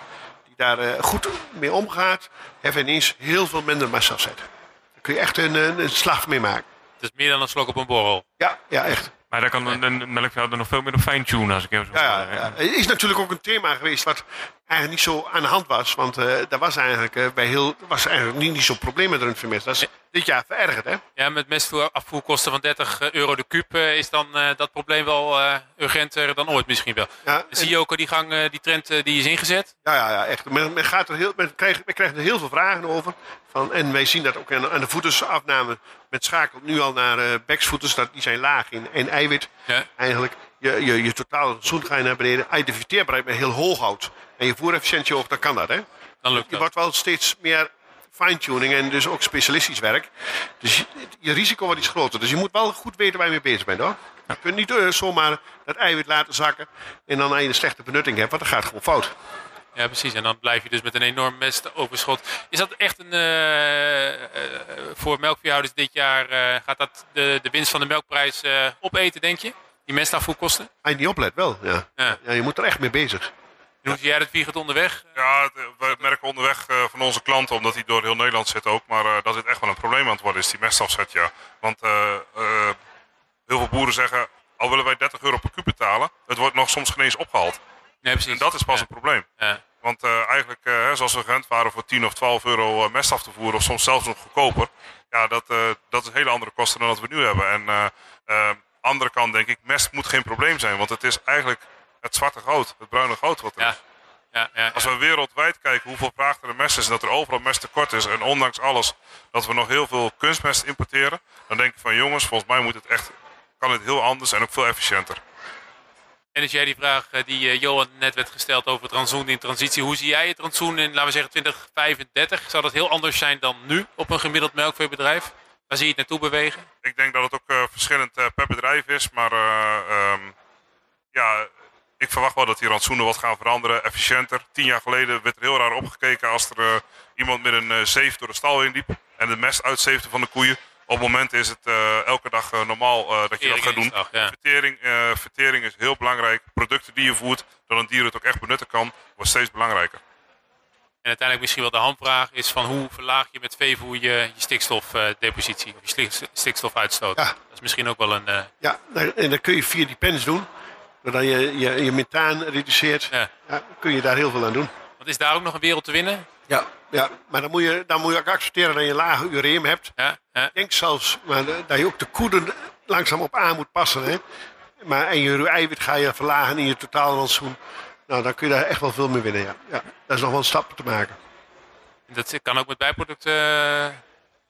Speaker 2: die daar eh, goed mee omgaat, heb je ineens heel veel minder massa-afzet. Dan kun je echt een, een, een slag mee maken.
Speaker 1: Is meer dan een slok op een borrel.
Speaker 2: Ja, ja, echt.
Speaker 4: Maar daar kan een, melkveehouder nog veel meer op fine-tunen als ik even zo
Speaker 2: Ja, ja,
Speaker 4: eh,
Speaker 2: ja. Het is natuurlijk ook een thema geweest wat eigenlijk niet zo aan de hand was. Want eh daar was eigenlijk, eh, bij heel, was eigenlijk niet, niet zo'n probleem met rundvermest. Dat is dit jaar verergerd, hè?
Speaker 1: Ja, met mestafvoerkosten van 30 euro de kuub eh, is dan eh, dat probleem wel eh, urgenter dan ooit misschien wel.
Speaker 2: Ja,
Speaker 1: Zie je ook al die gang, eh, die trend eh, die is ingezet?
Speaker 2: Ja, ja, ja echt. Men, men, gaat er heel, men, krijgt, men krijgt er heel veel vragen over. Van, en wij zien dat ook aan, aan de voedersafname. Met schakelt nu al naar eh backsvoeters. Dat, die zijn laag in, in eiwit
Speaker 1: Ja.
Speaker 2: eigenlijk. Je, je, je totale zoen ga je naar beneden. Als je de verteerbaarheid maar heel hoog houdt. En je voerefficiëntie hoog, dan kan dat. Hè?
Speaker 1: Dan lukt
Speaker 2: Je wordt wel steeds meer fine-tuning en dus ook specialistisch werk. Dus je, je risico wordt iets groter. Dus je moet wel goed weten waar je mee bezig bent hoor. Je kunt niet eh, zomaar dat eiwit laten zakken en dan een slechte benutting hebt, want dan gaat het gewoon fout.
Speaker 1: Ja, precies. En dan blijf je dus met een enorm mestoverschot. Is dat echt een. eh, eh, voor melkveehouders dit jaar. eh, gaat dat de, de winst van de melkprijs eh, opeten, denk je? Die mestafvoerkosten?
Speaker 2: Als je niet oplet wel, ja.
Speaker 1: Ja.
Speaker 2: ja. Je moet er echt mee bezig.
Speaker 1: En Hoe zie jij dat Wiegert onderweg?
Speaker 3: Ja, het, we merken onderweg eh, van onze klanten, omdat die door heel Nederland zit ook, maar eh, dat dit echt wel een probleem aan het worden is, die mestafzet, ja. Want eh, eh, heel veel boeren zeggen, al willen wij 30 euro per kuub betalen, het wordt nog soms geen eens opgehaald.
Speaker 1: Nee, precies.
Speaker 3: En dat is pas een probleem.
Speaker 1: Ja.
Speaker 3: Want eh, eigenlijk, eh, zoals we gewend waren voor 10 of 12 euro eh, mest af te voeren, of soms zelfs nog goedkoper, ja, dat, eh, dat is een hele andere kosten dan dat we nu hebben. En andere kant denk ik, mest moet geen probleem zijn, want het is eigenlijk het zwarte goud, het bruine goud wat er
Speaker 1: Ja.
Speaker 3: is.
Speaker 1: Ja, ja,
Speaker 3: Als we wereldwijd kijken hoeveel vraag er mest is en dat er overal mest tekort is en ondanks alles dat we nog heel veel kunstmest importeren, dan denk ik van jongens, volgens mij moet het echt, kan het heel anders en ook veel efficiënter.
Speaker 1: En als jij die vraag eh, die eh, Johan net werd gesteld over het rantsoen in transitie. Hoe zie jij het rantsoen in, laten we zeggen, 2035? Zou dat heel anders zijn dan nu op een gemiddeld melkveebedrijf? Waar zie je het naartoe bewegen?
Speaker 3: Ik denk dat het ook eh, verschillend per bedrijf is, maar eh, ehm, ja, ik verwacht wel dat die rantsoenen wat gaan veranderen, efficiënter. Tien jaar geleden werd er heel raar opgekeken als er iemand met een zeef door de stal heen liep en de mest uitzeefde van de koeien. Op het moment is het eh, elke dag eh, normaal eh, dat je dat gaat doen.
Speaker 1: Ja.
Speaker 3: Vertering, eh, vertering is heel belangrijk. Producten die je voert, dat een dier het ook echt benutten kan, wordt steeds belangrijker.
Speaker 1: En uiteindelijk misschien wel de hamvraag is van hoe verlaag je met veevoer je, je stikstofdepositie, of je stik- stikstofuitstoot.
Speaker 2: Ja.
Speaker 1: Dat is misschien ook wel een... eh,
Speaker 2: Ja, en dat kun je via die pens doen. Doordat je je, je methaan reduceert,
Speaker 1: ja.
Speaker 2: ja, kun je daar heel veel aan doen.
Speaker 1: Want is daar ook nog een wereld te winnen?
Speaker 2: Ja, ja maar dan moet, je, dan moet je ook accepteren dat je een lage ureum hebt.
Speaker 1: Ja, ja.
Speaker 2: Ik denk zelfs maar, eh, dat je ook de koeden langzaam op aan moet passen. Hè? Maar, en je eiwit ga je verlagen in je totaalrantsoen. Nou, dan kun je daar echt wel veel mee winnen. Ja. Ja, dat is nog wel een stap te maken.
Speaker 1: Dat kan ook met bijproducten, uh,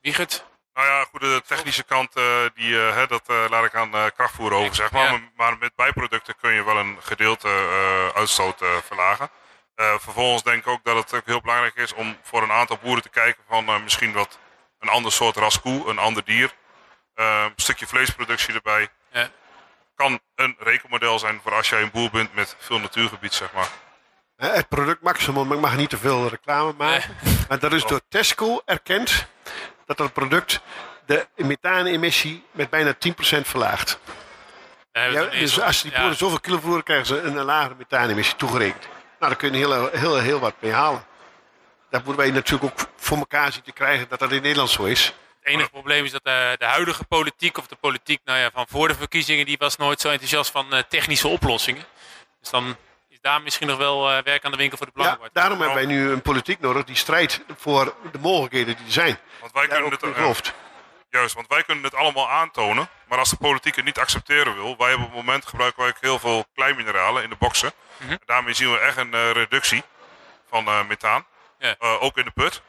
Speaker 1: Wiegert.
Speaker 3: Nou ja, goed, de technische kant, eh, die, eh, hè, dat eh, laat ik aan eh, krachtvoer over, zeg maar.
Speaker 1: Ja.
Speaker 3: maar. Maar met bijproducten kun je wel een gedeelte eh, uitstoot eh, verlagen. Eh, vervolgens denk ik ook dat het ook heel belangrijk is om voor een aantal boeren te kijken van eh, misschien wat een ander soort ras koe, een ander dier. Eh, een stukje vleesproductie erbij.
Speaker 1: Ja.
Speaker 3: Kan een rekenmodel zijn voor als jij een boer bent met veel natuurgebied, zeg maar.
Speaker 2: Hè, Het product maximum, ik mag niet te veel reclame maken. <laughs> Maar dat is door Tesco erkend dat dat product de methaanemissie met bijna 10% verlaagt. Ja, dus als die boeren zoveel kilo voeren, krijgen ze een, een lagere methaanemissie toegerekend. Nou, daar kun je heel, heel, heel wat mee halen. Dat moeten wij natuurlijk ook voor elkaar zien te krijgen dat dat in Nederland zo is.
Speaker 1: Het enige probleem is dat de, de huidige politiek, of de politiek nou ja, van voor de verkiezingen, die was nooit zo enthousiast van eh, technische oplossingen. Dus dan is daar misschien nog wel eh, werk aan de winkel voor de
Speaker 2: Ja,
Speaker 1: belangen.
Speaker 2: daarom hebben wij nu een politiek nodig die strijdt voor de mogelijkheden die er zijn.
Speaker 3: Want wij kunnen
Speaker 2: ook
Speaker 3: het, ja,
Speaker 2: gelooft.
Speaker 3: Juist, want wij kunnen het allemaal aantonen. Maar als de politiek het niet accepteren wil, wij hebben op het moment gebruiken wij ook heel veel kleinmineralen in de boxen.
Speaker 1: Mhm.
Speaker 3: En daarmee zien we echt een eh, reductie van eh, methaan.
Speaker 1: Ja.
Speaker 3: Eh, ook in de put.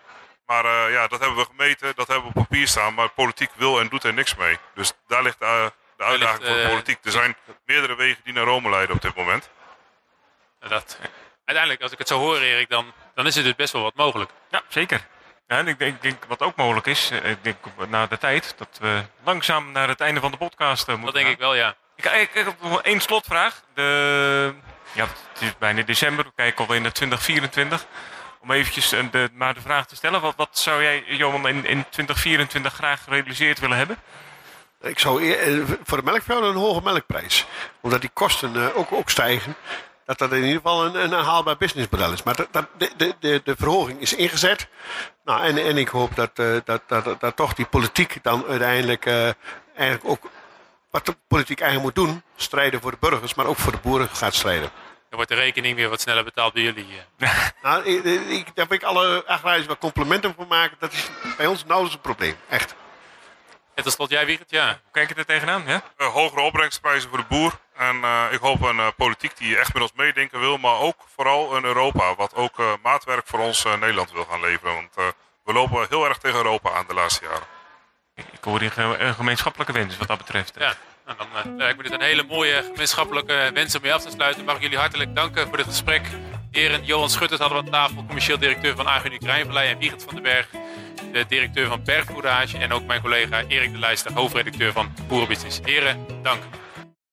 Speaker 3: Maar eh, ja, dat hebben we gemeten, dat hebben we op papier staan. Maar politiek wil en doet er niks mee. Dus daar ligt eh, de uitdaging
Speaker 1: ligt,
Speaker 3: voor de politiek. Er zijn meerdere wegen die naar Rome leiden op dit moment.
Speaker 1: Dat, uiteindelijk, als ik het zo hoor, Erik, dan, dan is er dus best wel wat mogelijk.
Speaker 4: Ja, zeker. Ja, en ik denk, ik denk wat ook mogelijk is, eh, ik denk na de tijd, dat we langzaam naar het einde van de podcast eh, moeten
Speaker 1: Dat denk
Speaker 4: gaan.
Speaker 1: ik wel, ja.
Speaker 4: Ik, ik, ik heb nog één slotvraag. De, ja, het is bijna december, we kijken alweer naar 2024. Om eventjes eh, de, maar de vraag te stellen, wat, wat zou jij, Johan, in, in 2024 graag gerealiseerd willen hebben?
Speaker 2: Ik zou eer- voor de melkveehouden een hoge melkprijs. Omdat die kosten eh, ook, ook stijgen. Dat dat in ieder geval een, een haalbaar businessmodel is. Maar dat, dat, de, de, de, verhoging is ingezet. Nou, en, en ik hoop dat, eh, dat, dat, dat, dat toch die politiek dan uiteindelijk eh, eigenlijk ook wat de politiek eigenlijk moet doen. Strijden voor de burgers, maar ook voor de boeren gaat strijden.
Speaker 1: Dan wordt de rekening weer wat sneller betaald bij jullie. eh. <laughs>
Speaker 2: Nou, ik, ik, daar wil ik alle agrariërs wel complimenten voor maken. Dat is bij ons nauwelijks een probleem. Echt.
Speaker 1: En tot slot jij, Wiegert? Ja.
Speaker 4: Hoe kijk je er tegenaan? Ja?
Speaker 3: Eh, hogere opbrengstprijzen voor de boer. En eh, ik hoop een eh, politiek die echt met ons meedenken wil. Maar ook vooral een Europa. Wat ook eh, maatwerk voor ons eh, Nederland wil gaan leveren. Want eh, we lopen heel erg tegen Europa aan de laatste jaren.
Speaker 4: Ik hoor hier een gemeenschappelijke wens wat dat betreft.
Speaker 1: Ja, nou, dan eh, lijkt me dit een hele mooie gemeenschappelijke wens om mee af te sluiten. Mag ik jullie hartelijk danken voor dit gesprek. Heren Johan Schutters hadden we aan tafel, commercieel directeur van Agunic Rijnvallei en Wiegert van den Berg, de directeur van Bergvoerage en ook mijn collega Erik de Leijster, hoofdredacteur van Boerenbusiness. Heren, dank.